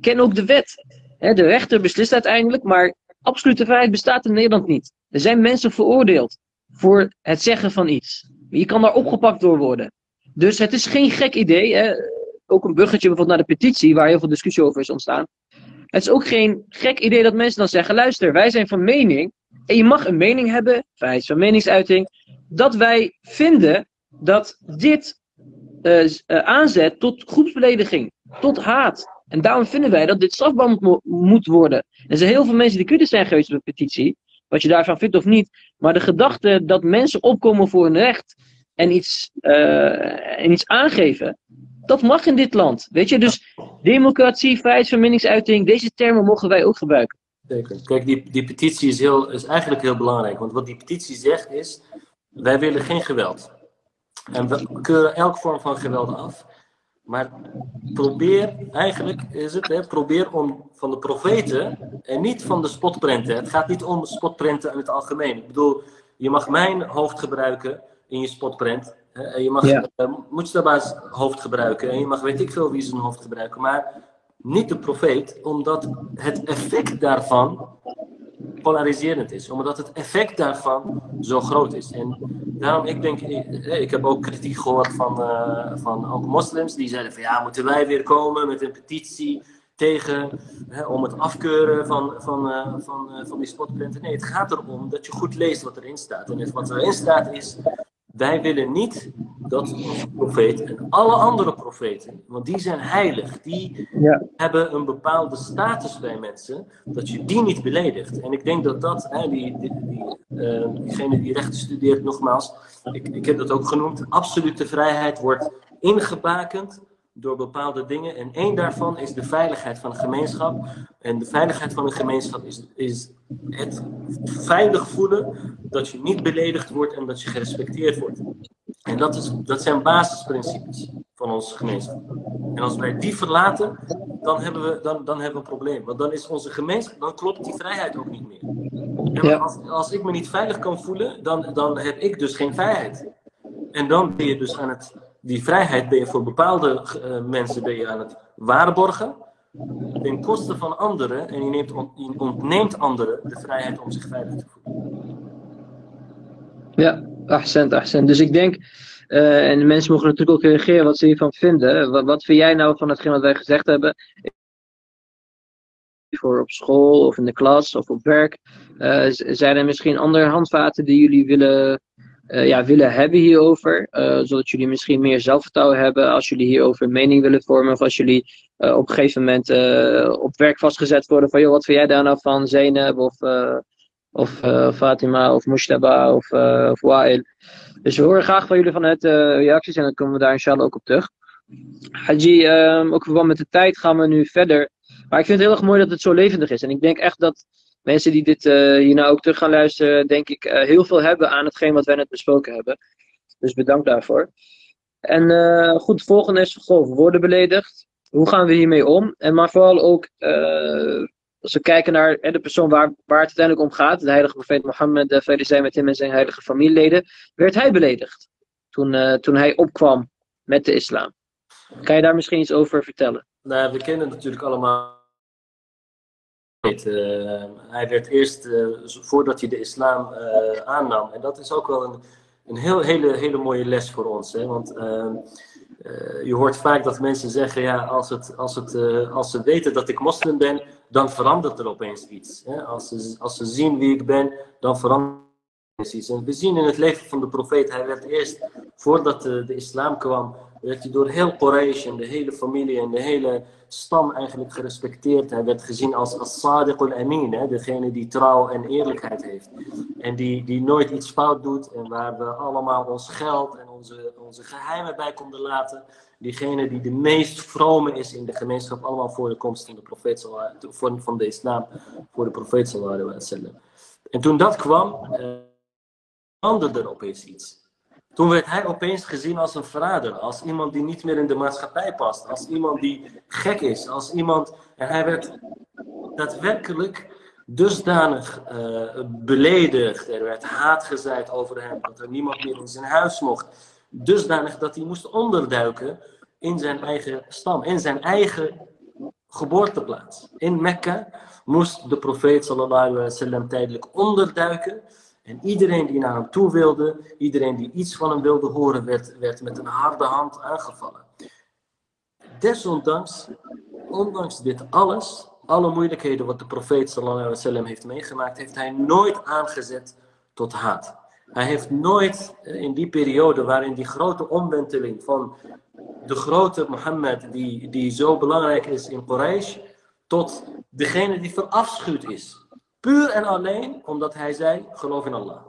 Ken ook de wet. de rechter beslist uiteindelijk, maar absolute vrijheid bestaat in Nederland niet. Er zijn mensen veroordeeld voor het zeggen van iets. Je kan daar opgepakt door worden. Dus het is geen gek idee. Ook een buggetje bijvoorbeeld naar de petitie, waar heel veel discussie over is ontstaan. Het is ook geen gek idee dat mensen dan zeggen: luister, wij zijn van mening. En je mag een mening hebben, vrijheid van meningsuiting. Dat wij vinden dat dit uh, aanzet tot groepsbelediging, tot haat. En daarom vinden wij dat dit strafbaar moet, worden. Er zijn heel veel mensen die kritisch zijn geweest op de petitie. Wat je daarvan vindt of niet. Maar de gedachte dat mensen opkomen voor hun recht en iets, uh, en iets aangeven. Dat mag in dit land. Weet je, dus democratie, vrijheid van meningsuiting, deze termen mogen wij ook gebruiken. Zeker. Kijk, die, die petitie is, heel, is eigenlijk heel belangrijk. Want wat die petitie zegt is: wij willen geen geweld. En we keuren elke vorm van geweld af. Maar probeer, eigenlijk is het, hè, probeer om van de profeten en niet van de spotprenten. Het gaat niet om spotprenten in het algemeen. Ik bedoel, je mag mijn hoofd gebruiken in je spotprent. En je mag ja. uh, hoofd gebruiken en je mag weet ik veel wie zijn hoofd gebruiken, maar niet de profeet, omdat het effect daarvan polariserend is, omdat het effect daarvan zo groot is. En daarom, ik denk, ik, ik heb ook kritiek gehoord van, uh, van ook moslims, die zeiden van ja, moeten wij weer komen met een petitie tegen, hè, om het afkeuren van, van, uh, van, uh, van die spotprinten. Nee, het gaat erom dat je goed leest wat erin staat. En wat erin staat is wij willen niet dat onze profeet en alle andere profeten, want die zijn heilig, die ja. hebben een bepaalde status bij mensen, dat je die niet beledigt. En ik denk dat dat, hè, die, die, die uh, diegene die rechten studeert, nogmaals, ik, ik heb dat ook genoemd, absolute vrijheid wordt ingebakend door bepaalde dingen. En één daarvan is de veiligheid van een gemeenschap. En de veiligheid van een gemeenschap is, is het veilig voelen dat je niet beledigd wordt en dat je gerespecteerd wordt. En dat, is, dat zijn basisprincipes van onze gemeenschap. En als wij die verlaten, dan hebben we, dan, dan hebben we een probleem. Want dan is onze gemeenschap, dan klopt die vrijheid ook niet meer. Als, als ik me niet veilig kan voelen, dan, dan heb ik dus geen vrijheid. En dan ben je dus aan het die vrijheid ben je voor bepaalde uh, mensen ben je aan het waarborgen ten koste van anderen en je, neemt je ontneemt anderen de vrijheid om zich veilig te voelen. Ja, accent, accent. Dus ik denk, uh, en mensen mogen natuurlijk ook reageren wat ze hiervan vinden. Wat, wat vind jij nou van hetgeen wat wij gezegd hebben? voor op school of in de klas of op werk. Uh, zijn er misschien andere handvaten die jullie willen, ja, willen hebben hierover? Uh, zodat jullie misschien meer zelfvertrouwen hebben als jullie hierover een mening willen vormen. Of als jullie op een gegeven moment op werk vastgezet worden van, joh, wat vind jij daar nou van, Zeynep of, of Fatima of Mushtaba of, of Wael? Dus we horen graag van jullie vanuit reacties en dan komen we daar inshallah ook op terug. Haji, um, ook verband met de tijd gaan we nu verder. Maar ik vind het heel erg mooi dat het zo levendig is. En ik denk echt dat mensen die dit uh, hierna ook terug gaan luisteren, denk ik, uh, heel veel hebben aan hetgeen wat wij net besproken hebben. Dus bedankt daarvoor. En uh, goed, het volgende is, goh, worden beledigd. Hoe gaan we hiermee om? En maar vooral ook, als we kijken naar de persoon waar, waar het uiteindelijk om gaat, de heilige profeet Mohammed, uh, vrede met hem en zijn heilige familieleden, werd hij beledigd toen, toen hij opkwam met de islam. Kan je daar misschien iets over vertellen? Nou, we kennen natuurlijk allemaal. Uh, hij werd eerst, uh, voordat hij de islam uh, aannam, en dat is ook wel een, een heel, hele, hele mooie les voor ons. Hè? Want je hoort vaak dat mensen zeggen: ja, als, het, als, het, als ze weten dat ik moslim ben, dan verandert er opeens iets. Hè? Als, ze, als ze zien wie ik ben, dan verandert er iets. En we zien in het leven van de profeet, hij werd eerst, voordat de islam kwam, werd hij door heel Quraysh en de hele familie en de hele stam eigenlijk gerespecteerd. Hij werd gezien als, als Sadiq al-Amin, degene die trouw en eerlijkheid heeft. En die, die nooit iets fout doet en waar we allemaal ons geld en onze, onze geheimen bij konden laten. Diegene die de meest vrome is in de gemeenschap, allemaal voor de komst van de profeet, van, van de islam, voor de profeet sallallahu. En toen dat kwam, eh, veranderde er opeens iets. Toen werd hij opeens gezien als een verrader, als iemand die niet meer in de maatschappij past, als iemand die gek is, als iemand. En hij werd daadwerkelijk dusdanig uh, beledigd, er werd haat gezaaid over hem, dat er niemand meer in zijn huis mocht. Dusdanig dat hij moest onderduiken in zijn eigen stam, in zijn eigen geboorteplaats. In Mekka moest de profeet sallallahu alaihi wasallam tijdelijk onderduiken en iedereen die naar hem toe wilde, iedereen die iets van hem wilde horen, werd, werd met een harde hand aangevallen. Desondanks, ondanks dit alles, alle moeilijkheden wat de profeet sallallahu alaihi wasallam heeft meegemaakt, heeft hij nooit aangezet tot haat. Hij heeft nooit eh, in die periode waarin die grote omwenteling van de grote Mohammed, die, die zo belangrijk is in Quraysh, tot degene die verafschuwd is. Puur en alleen omdat hij zei, geloof in Allah.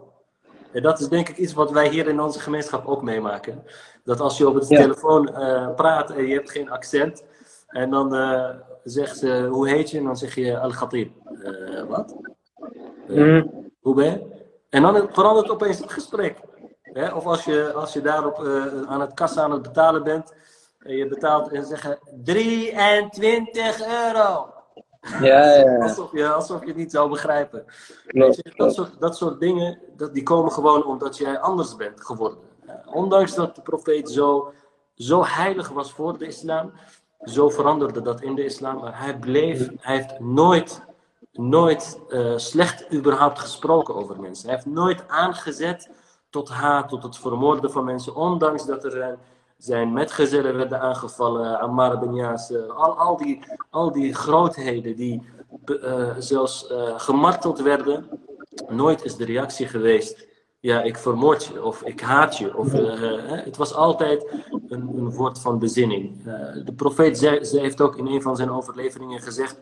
En dat is denk ik iets wat wij hier in onze gemeenschap ook meemaken. Dat als je op de telefoon uh, praat en je hebt geen accent. En dan uh, zegt ze, hoe heet je? En dan zeg je Al-Khatib. Uh, wat? Mm. Hoe ben je? En dan verandert opeens het gesprek. Of als je, als je daarop aan het kassa aan het betalen bent. En je betaalt en zeggen 23 euro. Ja, ja. Alsof, je, alsof je het niet zou begrijpen. dat, soort, dat soort dingen, dat, die komen gewoon omdat jij anders bent geworden. Ondanks dat de profeet zo, zo heilig was voor de islam, zo veranderde dat in de islam. Maar hij bleef, hij heeft nooit, nooit uh, slecht überhaupt gesproken over mensen. Hij heeft nooit aangezet tot haat, tot het vermoorden van mensen. Ondanks dat er zijn metgezellen werden aangevallen, Ammar Yasser, al, al, die, al die grootheden die uh, zelfs uh, gemarteld werden. Nooit is de reactie geweest, ja, ik vermoord je of ik haat je. Of, uh, het was altijd een, een woord van bezinning. de profeet ze heeft ook in een van zijn overleveringen gezegd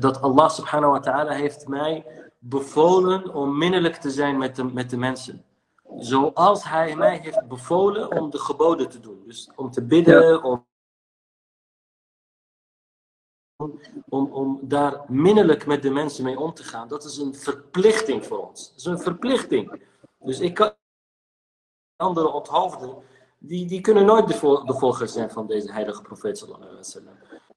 dat Allah subhanahu wa ta'ala heeft mij bevolen om minnelijk te zijn met de, met de mensen zoals hij mij heeft bevolen om de geboden te doen. Dus om te bidden, om, om, om daar minnelijk met de mensen mee om te gaan. Dat is een verplichting voor ons. Dat is een verplichting. Dus ik kan anderen onthoofden, die, die kunnen nooit de, vol, de volgers zijn van deze heilige profeet.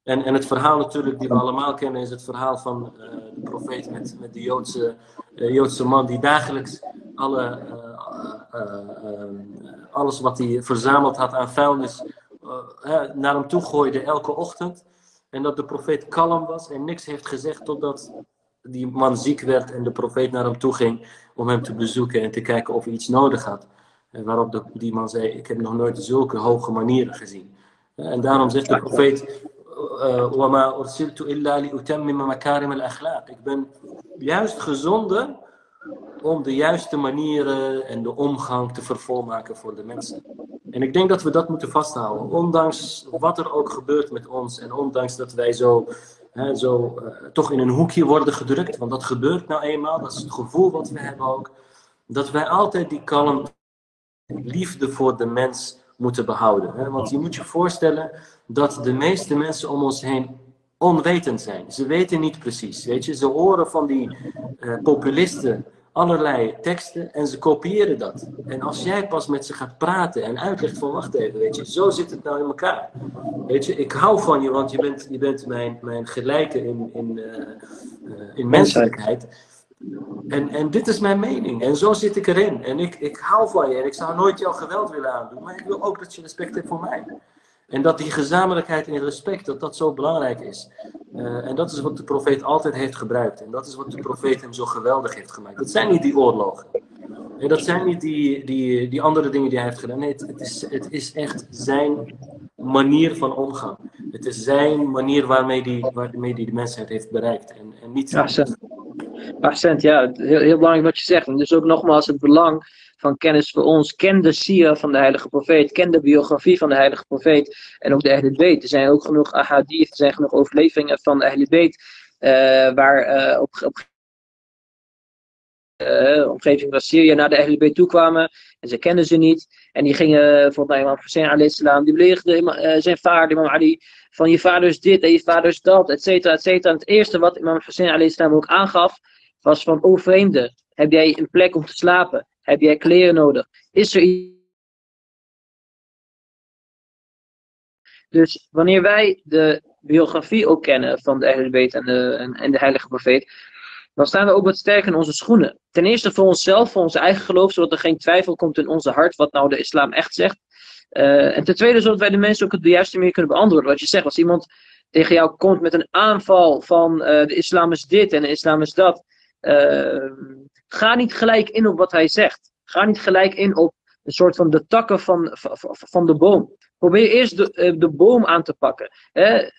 En, en het verhaal natuurlijk die we allemaal kennen is het verhaal van uh, de profeet met, met de Joodse, uh, Joodse man die dagelijks alle, uh, alles wat hij verzameld had aan vuilnis naar hem toe gooide elke ochtend. En dat de profeet kalm was en niks heeft gezegd totdat die man ziek werd en de profeet naar hem toe ging om hem te bezoeken en te kijken of hij iets nodig had. En waarop die man zei, ik heb nog nooit zulke hoge manieren gezien. En daarom zegt de profeet, وَمَا أُرْسِلْتُ إِلَّا لِأُتَمِّمَ مَكَارِمَ الْأَخْلَاقِ Ik ben juist gezonden om de juiste manieren en de omgang te vervolmaken voor de mensen. En ik denk dat we dat moeten vasthouden. Ondanks wat er ook gebeurt met ons en ondanks dat wij zo, hè, zo uh, toch in een hoekje worden gedrukt, want dat gebeurt nou eenmaal, dat is het gevoel wat we hebben ook, dat wij altijd die kalm liefde voor de mens moeten behouden. Hè? Want je moet je voorstellen dat de meeste mensen om ons heen onwetend zijn. Ze weten niet precies. Weet je? Ze horen van die uh, populisten allerlei teksten en ze kopiëren dat. En als jij pas met ze gaat praten en uitlegt van wacht even, weet je, zo zit het nou in elkaar. Weet je, ik hou van je, want je bent, je bent mijn, mijn gelijke in, in, uh, uh, in menselijkheid. En, en dit is mijn mening. En zo zit ik erin. En ik, ik hou van je. En ik zou nooit jouw geweld willen aandoen. Maar ik wil ook dat je respect hebt voor mij. En dat die gezamenlijkheid en respect, dat dat zo belangrijk is. Uh, en dat is wat de profeet altijd heeft gebruikt. En dat is wat de profeet hem zo geweldig heeft gemaakt. Dat zijn niet die oorlogen. En dat zijn niet die, die, die andere dingen die hij heeft gedaan. Nee, het, het, is, het is echt zijn manier van omgaan. Het is zijn manier waarmee die, waarmee die de mensheid heeft bereikt. En, en niet... Accent, ja, heel, heel belangrijk wat je zegt. En dus ook nogmaals het belang van kennis voor ons. Ken de sira van de heilige profeet. Ken de biografie van de heilige profeet. En ook de Ahlul Bayt. Er zijn ook genoeg ahadith, er zijn genoeg overleveringen van de Ahlul Bayt. Uh, waar uh, op, op uh, omgeving van Syrië naar de Bayt toe kwamen. En ze kenden ze niet. En die gingen, volgens mij, Imam Hussein alayhi die beledigden zijn vader, Imam Ali. Van je vader is dit en je vader is dat, et cetera, et cetera. En het eerste wat Imam Hussein alayhi ook aangaf, was van, o vreemde, heb jij een plek om te slapen? Heb jij kleren nodig? Is er iets? Dus wanneer wij de biografie ook kennen van de Ahlul en de, en, de heilige profeet, dan staan we ook wat sterker in onze schoenen. Ten eerste voor onszelf, voor ons eigen geloof, zodat er geen twijfel komt in onze hart wat nou de islam echt zegt. Uh, en ten tweede, zodat wij de mensen ook op de juiste manier kunnen beantwoorden. Wat je zegt, als iemand tegen jou komt met een aanval van uh, de islam is dit en de islam is dat. Uh, ga niet gelijk in op wat hij zegt. Ga niet gelijk in op een soort van de takken van, van, van de boom. Probeer eerst de, uh, de boom aan te pakken. Hè?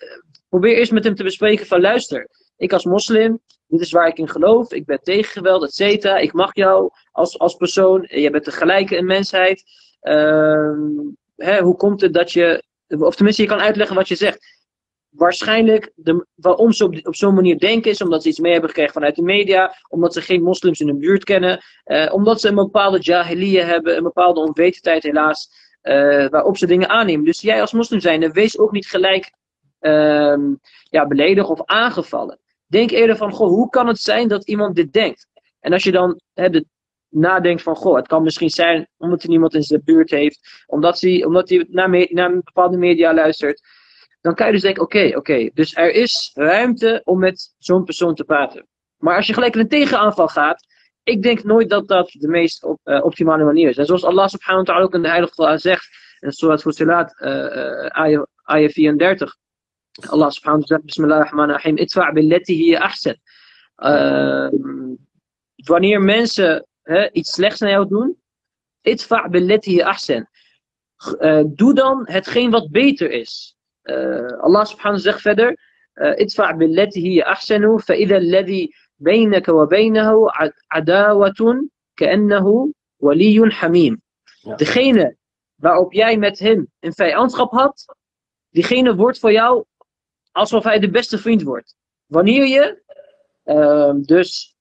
Probeer eerst met hem te bespreken van luister, ik als moslim, dit is waar ik in geloof, ik ben tegen geweld, et cetera. Ik mag jou als, als persoon, jij bent de gelijke in mensheid. Uh, hè, hoe komt het dat je, of tenminste je kan uitleggen wat je zegt waarschijnlijk de, waarom ze op, op zo'n manier denken is omdat ze iets mee hebben gekregen vanuit de media, omdat ze geen moslims in hun buurt kennen, uh, omdat ze een bepaalde jahiliya hebben, een bepaalde onwetendheid helaas, uh, waarop ze dingen aannemen. Dus jij als moslim zijnde, wees ook niet gelijk uh, ja, beledigd of aangevallen. Denk eerder van, goh, hoe kan het zijn dat iemand dit denkt? En als je dan hè, de, nadenkt van, goh, het kan misschien zijn omdat hij niemand in zijn buurt heeft, omdat hij, omdat hij naar, naar bepaalde media luistert, dan kan je dus denken, oké, oké, dus er is ruimte om met zo'n persoon te praten. Maar als je gelijk een tegenaanval gaat, ik denk nooit dat dat de meest op, uh, optimale manier is. En zoals Allah subhanahu wa ta'ala ook in de Heilige Quran zegt, in Surat Fusilat, uh, ayah, ayah 34, Allah subhanahu wa ta'ala zegt, Bismillahirrahmanirrahim, itfa' billeti hiya ahsan. Uh, wanneer mensen uh, iets slechts naar jou doen, itfa' billeti hiya ahsan. Uh, doe dan hetgeen wat beter is. Uh, Allah subhanahu zegt verder: Idfa' billati hiya ahsanu, fa idha alladhi baynaka wa baynahu adawatun ka'annahu waliyun hamim. Degene waarop jij met hem een vijandschap had, diegene wordt voor jou alsof hij de beste vriend wordt. Wanneer je uh, dus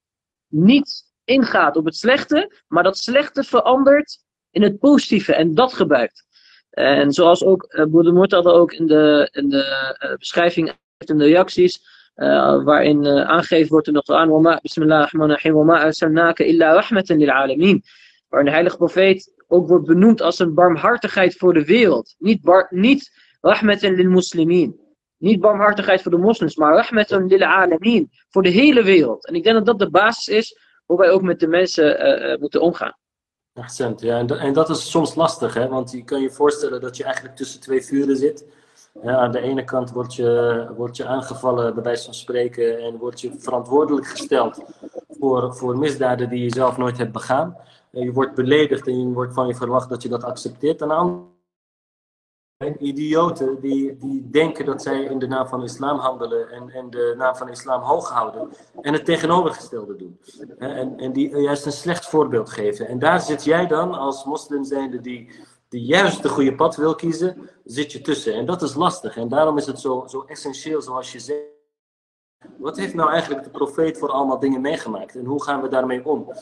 niet ingaat op het slechte, maar dat slechte verandert in het positieve en dat gebruikt. En zoals ook uh, Broeder Murtad ook in de, in de uh, beschrijving in de reacties, uh, waarin uh, aangegeven wordt in de Koran, illa rahmatan lil alamin. Waarin de heilige profeet ook wordt benoemd als een barmhartigheid voor de wereld. Niet, bar, niet rahmatan lil. Niet barmhartigheid voor de moslims, maar rahmatan lil alamin. Voor de hele wereld. En ik denk dat dat de basis is hoe wij ook met de mensen moeten omgaan. Accent, ja. En, en dat is soms lastig, hè? want je kan je voorstellen dat je eigenlijk tussen twee vuren zit. Ja, aan de ene kant word je, word je aangevallen, bij wijze van spreken, en word je verantwoordelijk gesteld voor, voor misdaden die je zelf nooit hebt begaan. En je wordt beledigd en je wordt van je verwacht dat je dat accepteert. Aan de idioten die, die denken dat zij in de naam van islam handelen en, en de naam van islam hoog houden en het tegenovergestelde doen. En, en die juist een slecht voorbeeld geven. En daar zit jij dan als moslim zijnde die, die juist de goede pad wil kiezen, zit je tussen. En dat is lastig. En daarom is het zo, zo essentieel zoals je zegt wat heeft nou eigenlijk de profeet voor allemaal dingen meegemaakt en hoe gaan we daarmee om?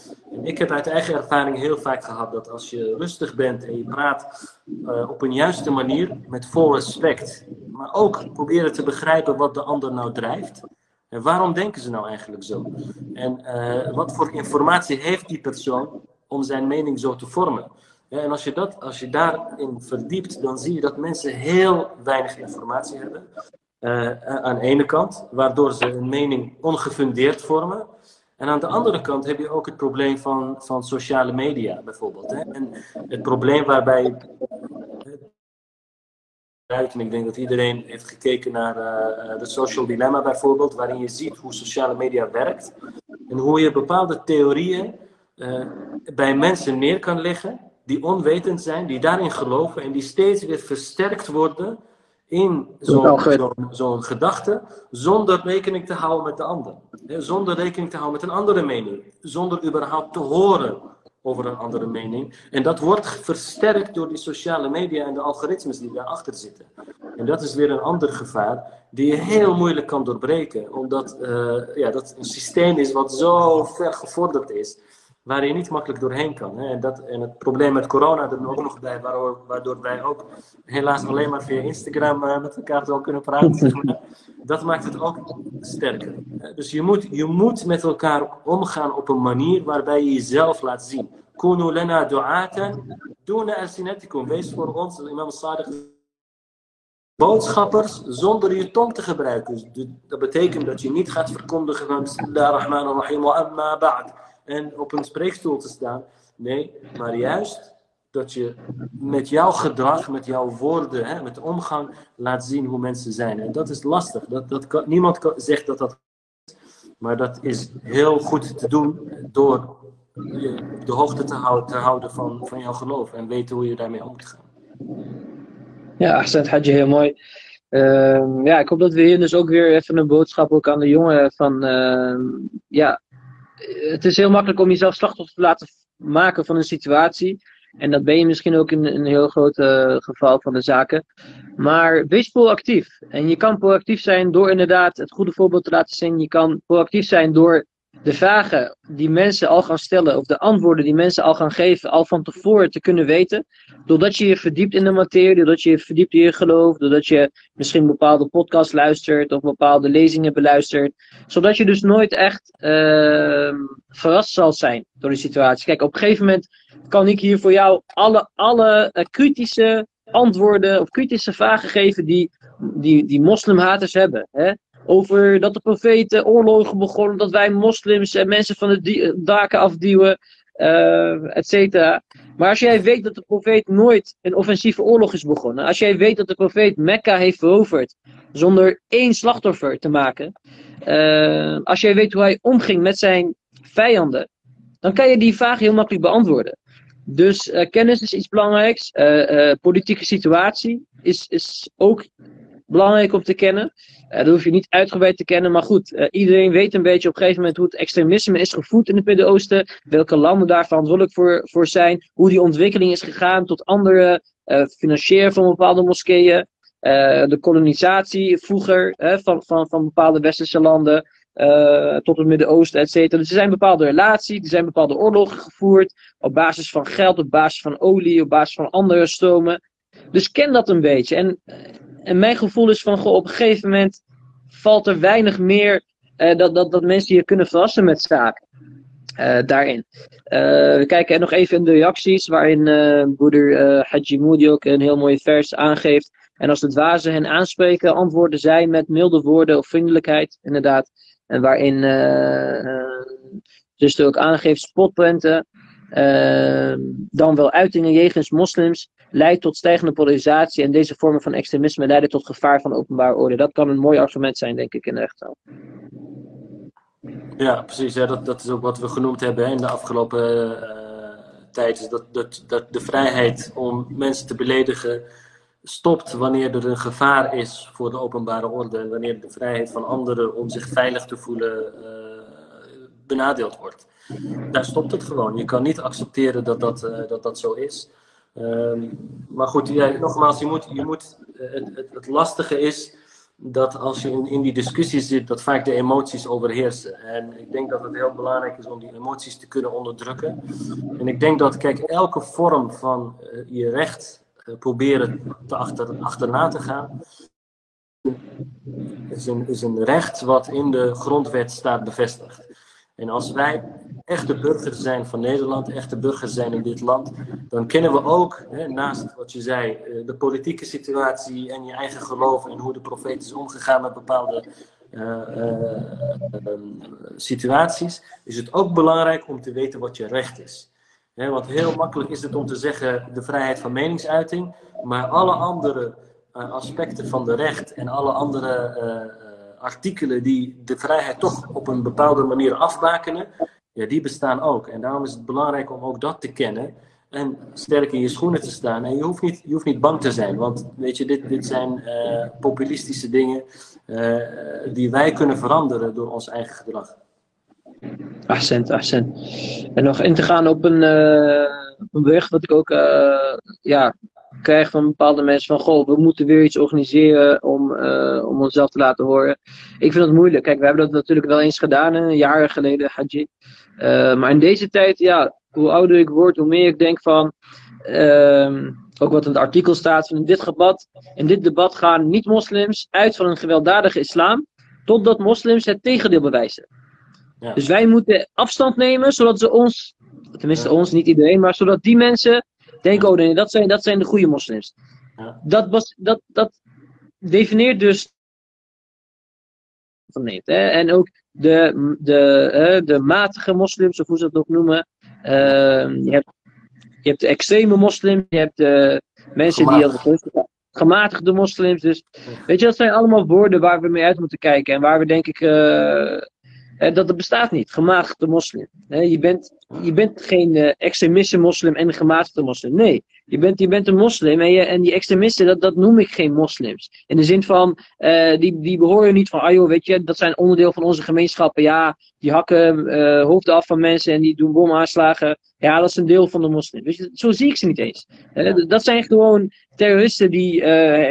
Ik heb uit eigen ervaring heel vaak gehad dat als je rustig bent en je praat uh, op een juiste manier, met vol respect, maar ook proberen te begrijpen wat de ander nou drijft. En waarom denken ze nou eigenlijk zo? En uh, wat voor informatie heeft die persoon om zijn mening zo te vormen? En als je, dat, als je daarin verdiept, dan zie je dat mensen heel weinig informatie hebben. Uh, aan de ene kant, waardoor ze een mening ongefundeerd vormen. En aan de andere kant heb je ook het probleem van, van sociale media bijvoorbeeld. Hè? En het probleem waarbij. En ik denk dat iedereen heeft gekeken naar uh, de Social Dilemma bijvoorbeeld, waarin je ziet hoe sociale media werkt. En hoe je bepaalde theorieën bij mensen neer kan leggen die onwetend zijn, die daarin geloven en die steeds weer versterkt worden in zo'n gedachte, zonder rekening te houden met de ander. Zonder rekening te houden met een andere mening. Zonder überhaupt te horen over een andere mening. En dat wordt versterkt door die sociale media en de algoritmes die daarachter zitten. En dat is weer een ander gevaar die je heel moeilijk kan doorbreken. Omdat uh, ja, dat een systeem is wat zo ver gevorderd is waar je niet makkelijk doorheen kan. Hè. En, dat, en het probleem met corona er ook nog bij, waardoor, waardoor wij ook helaas alleen maar via Instagram uh, met elkaar zo kunnen praten. dat maakt het ook sterker. Dus je moet, je moet met elkaar omgaan op een manier waarbij je jezelf laat zien. Kunu lana du'atan, duna. Wees voor ons, imam Sadiq boodschappers zonder je tong te gebruiken. Dus dat betekent dat je niet gaat verkondigen van Bismillahirrahmanirrahim wa amma ba'd en op een spreekstoel te staan. Nee, maar juist dat je met jouw gedrag, met jouw woorden, hè, met omgang laat zien hoe mensen zijn. En dat is lastig. Dat, dat niemand zegt dat dat. Maar dat is heel goed te doen door je de hoogte te houden, te houden van, van jouw geloof en weten hoe je daarmee om moet gaan. Ja, Ahsan Hadje, heel mooi. Uh, ja, ik hoop dat we hier dus ook weer even een boodschap ook aan de jongen van, uh, ja, het is heel makkelijk om jezelf slachtoffer te laten maken van een situatie. En dat ben je misschien ook in een heel groot uh, geval van de zaken. Maar wees proactief. En je kan proactief zijn door inderdaad het goede voorbeeld te laten zien. Je kan proactief zijn door de vragen die mensen al gaan stellen, of de antwoorden die mensen al gaan geven, al van tevoren te kunnen weten. Doordat je je verdiept in de materie, doordat je je verdiept in je geloof, doordat je misschien bepaalde podcasts luistert of bepaalde lezingen beluistert. Zodat je dus nooit echt uh, verrast zal zijn door de situatie. Kijk, op een gegeven moment kan ik hier voor jou alle, alle uh, kritische antwoorden of kritische vragen geven die, die, die moslimhaters hebben. Hè? Over dat de profeten oorlogen begonnen, dat wij moslims en mensen van de daken afduwen, uh, et cetera. Maar als jij weet dat de profeet nooit een offensieve oorlog is begonnen, als jij weet dat de profeet Mekka heeft veroverd zonder één slachtoffer te maken, uh, als jij weet hoe hij omging met zijn vijanden, dan kan je die vraag heel makkelijk beantwoorden. Dus kennis is iets belangrijks. politieke situatie is, is ook belangrijk om te kennen. Uh, dat hoef je niet uitgebreid te kennen, maar goed, uh, iedereen weet een beetje op een gegeven moment hoe het extremisme is gevoed in het Midden-Oosten, welke landen daar verantwoordelijk voor, voor zijn, hoe die ontwikkeling is gegaan tot andere uh, financieren van bepaalde moskeeën, de kolonisatie vroeger van, van, van bepaalde westerse landen. tot het Midden-Oosten, et cetera. Dus er zijn bepaalde relaties, er zijn bepaalde oorlogen gevoerd op basis van geld, op basis van olie, op basis van andere stromen. Dus ken dat een beetje. En en mijn gevoel is van, op een gegeven moment valt er weinig meer uh, dat, dat, dat mensen je kunnen verrassen met zaken. Uh, daarin. Uh, we kijken nog even in de reacties, waarin broeder Haji Moody ook een heel mooi vers aangeeft. En als waar ze hen aanspreken, antwoorden zij met milde woorden of vriendelijkheid, inderdaad. En waarin dus ook aangeeft spotpunten, dan wel uitingen jegens moslims, leidt tot stijgende polarisatie en deze vormen van extremisme leiden tot gevaar van openbare orde. Dat kan een mooi argument zijn, denk ik, in de rechtszaal. Ja, precies. Ja, dat, dat is ook wat we genoemd hebben in de afgelopen uh, tijd. Is dat, dat, dat de vrijheid om mensen te beledigen stopt wanneer er een gevaar is voor de openbare orde en wanneer de vrijheid van anderen om zich veilig te voelen benadeeld wordt. Daar stopt het gewoon. Je kan niet accepteren dat dat, dat, dat zo is. Ehm, maar goed, nogmaals, je moet, je moet, het, het, het lastige is dat als je in, die discussie zit, dat vaak de emoties overheersen. En ik denk dat het heel belangrijk is om die emoties te kunnen onderdrukken. En ik denk dat, kijk, elke vorm van uh, je recht uh, proberen te achter, achterna te gaan, is een, is een recht wat in de grondwet staat bevestigd. En als wij echte burgers zijn van Nederland, echte burgers zijn in dit land, dan kennen we ook, hè, naast wat je zei, eh, de politieke situatie en je eigen geloof en hoe de profeet is omgegaan met bepaalde uh, uh, situaties, is het ook belangrijk om te weten wat je recht is. want heel makkelijk is het om te zeggen de vrijheid van meningsuiting, maar alle andere aspecten van de recht en alle andere artikelen die de vrijheid toch op een bepaalde manier afbakenen, ja, die bestaan ook. En daarom is het belangrijk om ook dat te kennen en sterk in je schoenen te staan. En je hoeft niet, je hoeft niet bang te zijn, want weet je, dit, dit zijn uh, populistische dingen uh, die wij kunnen veranderen door ons eigen gedrag. Accent, accent. En nog in te gaan op een, uh, een bericht wat ik ook ja, krijg van bepaalde mensen van, goh, we moeten weer iets organiseren om, om onszelf te laten horen. Ik vind dat moeilijk. Kijk, we hebben dat natuurlijk wel eens gedaan, een jaar geleden, Haji. Uh, maar in deze tijd, ja, hoe ouder ik word, hoe meer ik denk van, uh, ook wat in het artikel staat, van in dit debat, in dit debat gaan niet-moslims uit van een gewelddadige islam, totdat moslims het tegendeel bewijzen. Ja. Dus wij moeten afstand nemen, zodat ze ons, tenminste ons, niet iedereen, maar zodat die mensen denken, oh nee, dat zijn, dat zijn de goede moslims. Ja. Dat, was, dat, dat definieert dus van nee, hè? En ook de, de, de matige moslims, of hoe ze dat ook noemen. Uh, je, hebt, je hebt de extreme moslims, je hebt de mensen Gematigd. die gematigde moslims. Dus weet je, dat zijn allemaal woorden waar we mee uit moeten kijken. En waar we denk ik. Uh, dat, dat bestaat niet, gematigde moslim. Je bent, je bent geen uh, extremistische moslim en gematigde moslim. Nee, je bent, je bent een moslim en, je, en die extremisten, dat, dat noem ik geen moslims. In de zin van, uh, die, die behoren niet van, ah joh, weet je, dat zijn onderdeel van onze gemeenschappen. Ja, die hakken uh, hoofden af van mensen en die doen bomaanslagen. Ja, dat is een deel van de moslim. Zo zie ik ze niet eens. Uh, dat zijn gewoon terroristen die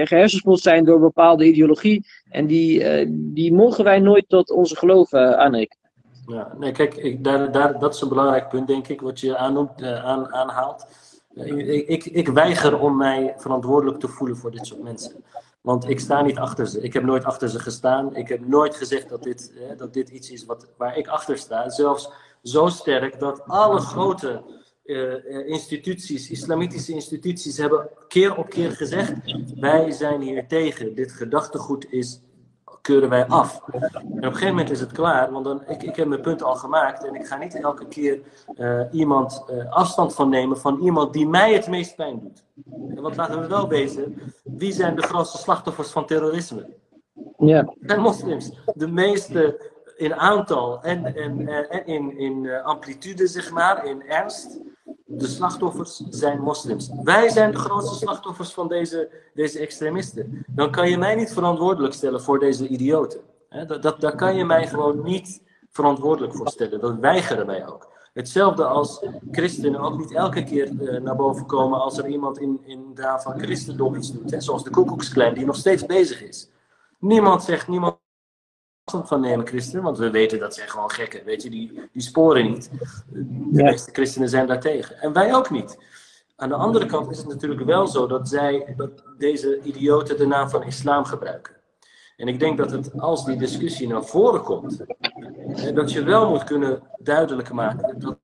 gehersenspoeld zijn door bepaalde ideologie. En die, die mogen wij nooit tot onze geloof aanrekenen. Ja, nee, kijk, ik, daar, daar, dat is een belangrijk punt, denk ik, wat je aannoemt, aan, aanhaalt. Ik, ik, weiger om mij verantwoordelijk te voelen voor dit soort mensen. Want ik sta niet achter ze. Ik heb nooit achter ze gestaan. Ik heb nooit gezegd dat dit, dat dit iets is wat, waar ik achter sta. Zelfs zo sterk dat alle grote uh, instituties, islamitische instituties, hebben keer op keer gezegd: wij zijn hier tegen. Dit gedachtegoed is keuren wij af. En op een gegeven moment is het klaar, want dan, ik, ik heb mijn punt al gemaakt en ik ga niet elke keer uh, iemand uh, afstand van nemen van iemand die mij het meest pijn doet. En wat laten we wel wezen, wie zijn de grootste slachtoffers van terrorisme? Ja. Zijn moslims. De meeste in aantal en, en, en in, in amplitude, zeg maar, in ernst de slachtoffers zijn moslims. Wij zijn de grootste slachtoffers van deze, deze extremisten. Dan kan je mij niet verantwoordelijk stellen voor deze idioten. dat, dat, daar kan je mij gewoon niet verantwoordelijk voor stellen. Dat weigeren wij ook. Hetzelfde als christenen ook niet elke keer uh, naar boven komen als er iemand in, in de van christendom iets doet. Zoals de Koekoeksklein, die nog steeds bezig is. Niemand zegt, niemand van nemen, christenen, want we weten dat zij gewoon gekken, weet je, die, die sporen niet. De meeste christenen zijn daartegen. En wij ook niet. Aan de andere kant is het natuurlijk wel zo dat zij, dat deze idioten de naam van islam gebruiken. En ik denk dat het, als die discussie naar voren komt, dat je wel moet kunnen duidelijk maken dat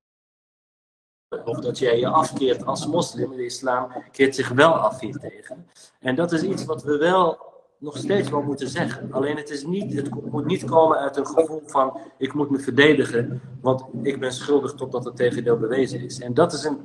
of dat jij je afkeert als moslim, de islam keert zich wel af hier tegen. En dat is iets wat we wel nog steeds wel moeten zeggen. Alleen het, is niet, het moet niet komen uit een gevoel van ik moet me verdedigen, want ik ben schuldig totdat het tegendeel bewezen is. En dat is, een,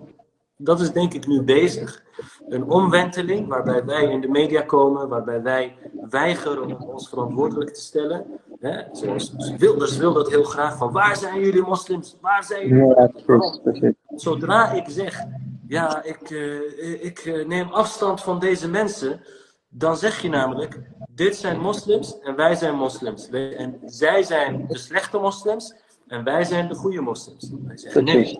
dat is denk ik nu bezig. Een omwenteling waarbij wij in de media komen, waarbij wij weigeren om ons verantwoordelijk te stellen. Hè? Zoals Wilders wil dat heel graag van waar zijn jullie moslims? Waar zijn jullie? Ja, precies, precies. Zodra ik zeg ja, ik, uh, ik neem afstand van deze mensen, dan zeg je namelijk, dit zijn moslims en wij zijn moslims. En zij zijn de slechte moslims en wij zijn de goede moslims. Wij zeggen, nee,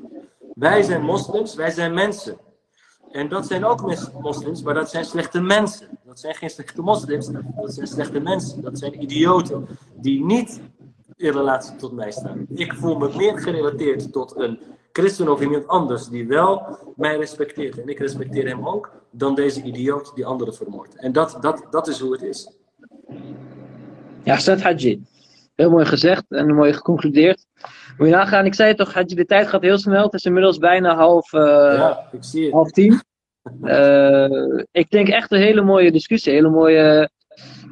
wij zijn moslims, wij zijn mensen. En dat zijn ook moslims, maar dat zijn slechte mensen. Dat zijn geen slechte moslims, dat zijn slechte mensen. Dat zijn idioten die niet in relatie tot mij staan. Ik voel me meer gerelateerd tot een christen of iemand anders die wel mij respecteert. En ik respecteer hem ook, dan deze idioot die anderen vermoordt. En dat, dat, dat is hoe het is. Ja, Seth Haji. Heel mooi gezegd en mooi geconcludeerd. Moet je nagaan, ik zei het toch, Haji, de tijd gaat heel snel. Het is inmiddels bijna half, uh, ja, ik zie het. half tien. Uh, ik denk echt een hele mooie discussie, een hele mooie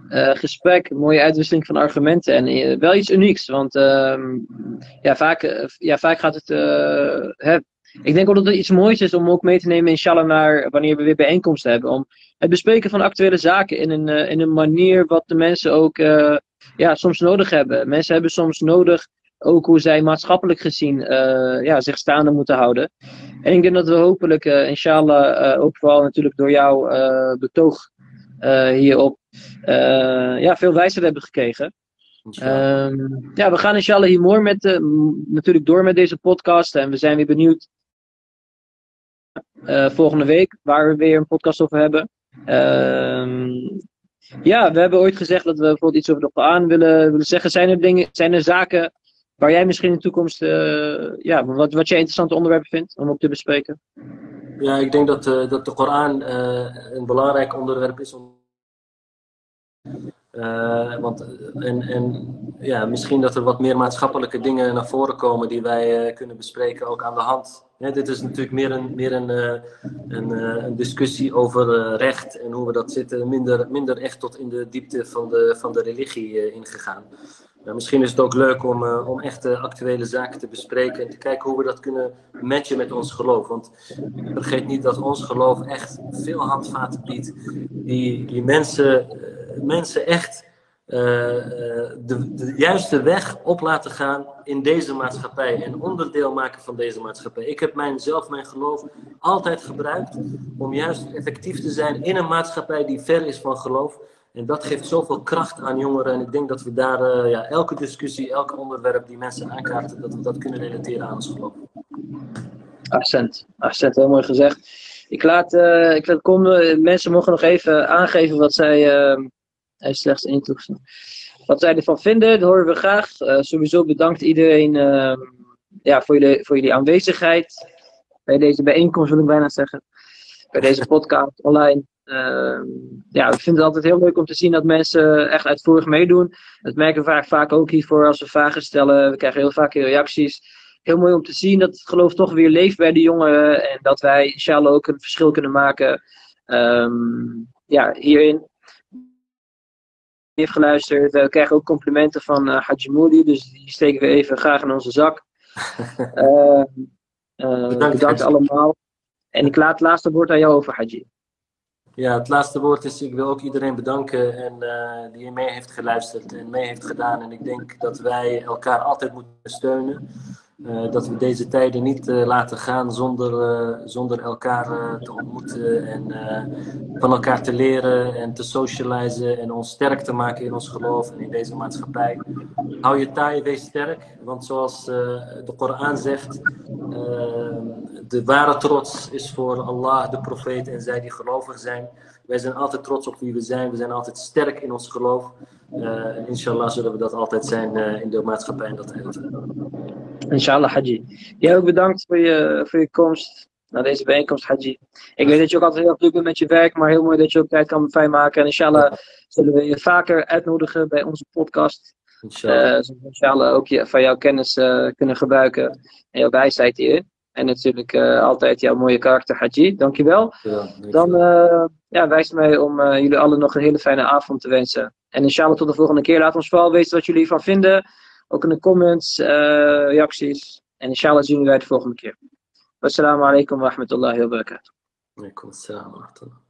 uh, gesprek, mooie uitwisseling van argumenten en wel iets unieks. Want ehm, ja, vaak, ja, vaak gaat het. Hè, ik denk ook dat het iets moois is om ook mee te nemen, inshallah, naar wanneer we weer bijeenkomsten hebben. Om het bespreken van actuele zaken in een, in een manier wat de mensen ook ja, soms nodig hebben. Mensen hebben soms nodig ook hoe zij maatschappelijk gezien ja, zich staande moeten houden. En ik denk dat we hopelijk, uh, inshallah, ook vooral natuurlijk door jouw betoog hierop, ja, veel wijsheid hebben gekregen. Um, ja, we gaan inshallah hier mooi met, natuurlijk door met deze podcast. En we zijn weer benieuwd volgende week waar we weer een podcast over hebben. Um, ja, we hebben ooit gezegd dat we bijvoorbeeld iets over de Koran willen, willen zeggen. Zijn er, dingen, zijn er zaken waar jij misschien in de toekomst, uh, ja, wat, wat jij interessante onderwerpen vindt om op te bespreken? Ja, ik denk dat, uh, dat de Koran uh, een belangrijk onderwerp is om. want, en, en ja, misschien dat er wat meer maatschappelijke dingen naar voren komen die wij kunnen bespreken, ook aan de hand dit is natuurlijk meer een, meer een, een, een, discussie over recht en hoe we dat zitten, minder, minder echt tot in de diepte van de, van de religie ingegaan. Misschien is het ook leuk om, om echt actuele zaken te bespreken en te kijken hoe we dat kunnen matchen met ons geloof. Want vergeet niet dat ons geloof echt veel handvaten biedt, die, die mensen, mensen echt eh, eh, de, de, juiste weg op laten gaan in deze maatschappij en onderdeel maken van deze maatschappij. Ik heb mijn, zelf mijn geloof altijd gebruikt om juist effectief te zijn in een maatschappij die ver is van geloof. En dat geeft zoveel kracht aan jongeren. En ik denk dat we daar uh, ja, elke discussie, elk onderwerp die mensen aankaarten, dat we dat kunnen relateren aan ons geloof. Accent, accent, heel mooi gezegd. Ik laat, uh, ik laat komen, mensen mogen nog even aangeven wat zij uh, slechts één toegestaan. Wat zij ervan vinden, dat horen we graag. Sowieso bedankt iedereen uh, ja, voor, jullie, voor jullie aanwezigheid. Bij deze bijeenkomst wil ik bijna zeggen. Bij deze podcast online. Uh, ja, ik vind het altijd heel leuk om te zien dat mensen echt uitvoerig meedoen. Dat merken we vaak, vaak ook hiervoor als we vragen stellen. We krijgen heel vaak reacties. Heel mooi om te zien dat het geloof toch weer leeft bij de jongeren. En dat wij inshallah ook een verschil kunnen maken um, ja, hierin heeft geluisterd. We krijgen ook complimenten van uh, Haji Moody, dus die steken we even graag in onze zak. uh, uh, bedankt, bedankt allemaal. En ik laat het laatste woord aan jou over, Haji. Ja, het laatste woord is, ik wil ook iedereen bedanken en, uh, die mee heeft geluisterd en mee heeft gedaan. En ik denk dat wij elkaar altijd moeten steunen. Uh, dat we deze tijden niet uh, laten gaan zonder, uh, zonder elkaar te ontmoeten en van elkaar te leren en te socializen en ons sterk te maken in ons geloof en in deze maatschappij. Hou je taai, wees sterk, want zoals de Koran zegt, de ware trots is voor Allah, de profeet en zij die gelovig zijn. Wij zijn altijd trots op wie we zijn, we zijn altijd sterk in ons geloof. Uh, inshallah zullen we dat altijd zijn uh, in de maatschappij en dat. Inshallah, Haji. Jij ook bedankt voor je, voor je komst naar deze bijeenkomst, Haji. Ik weet dat je ook altijd heel druk bent met je werk, maar heel mooi dat je ook tijd kan vrijmaken. En inshallah zullen we je vaker uitnodigen bij onze podcast. Inshallah, uh, inshallah ook je, van jouw kennis kunnen gebruiken en jouw wijsheid hierin. En natuurlijk altijd jouw mooie karakter, Haji. Dankjewel. Ja, Dan ja, wijst mij om jullie allen nog een hele fijne avond te wensen. En inshallah tot de volgende keer. Laat ons vooral weten wat jullie ervan vinden. Ook in de comments, reacties. En inshallah zien we wij de volgende keer. Wassalamu alaikum wa rahmatullahi wa barakatuh. Alaikum assalam wa rahmatullahi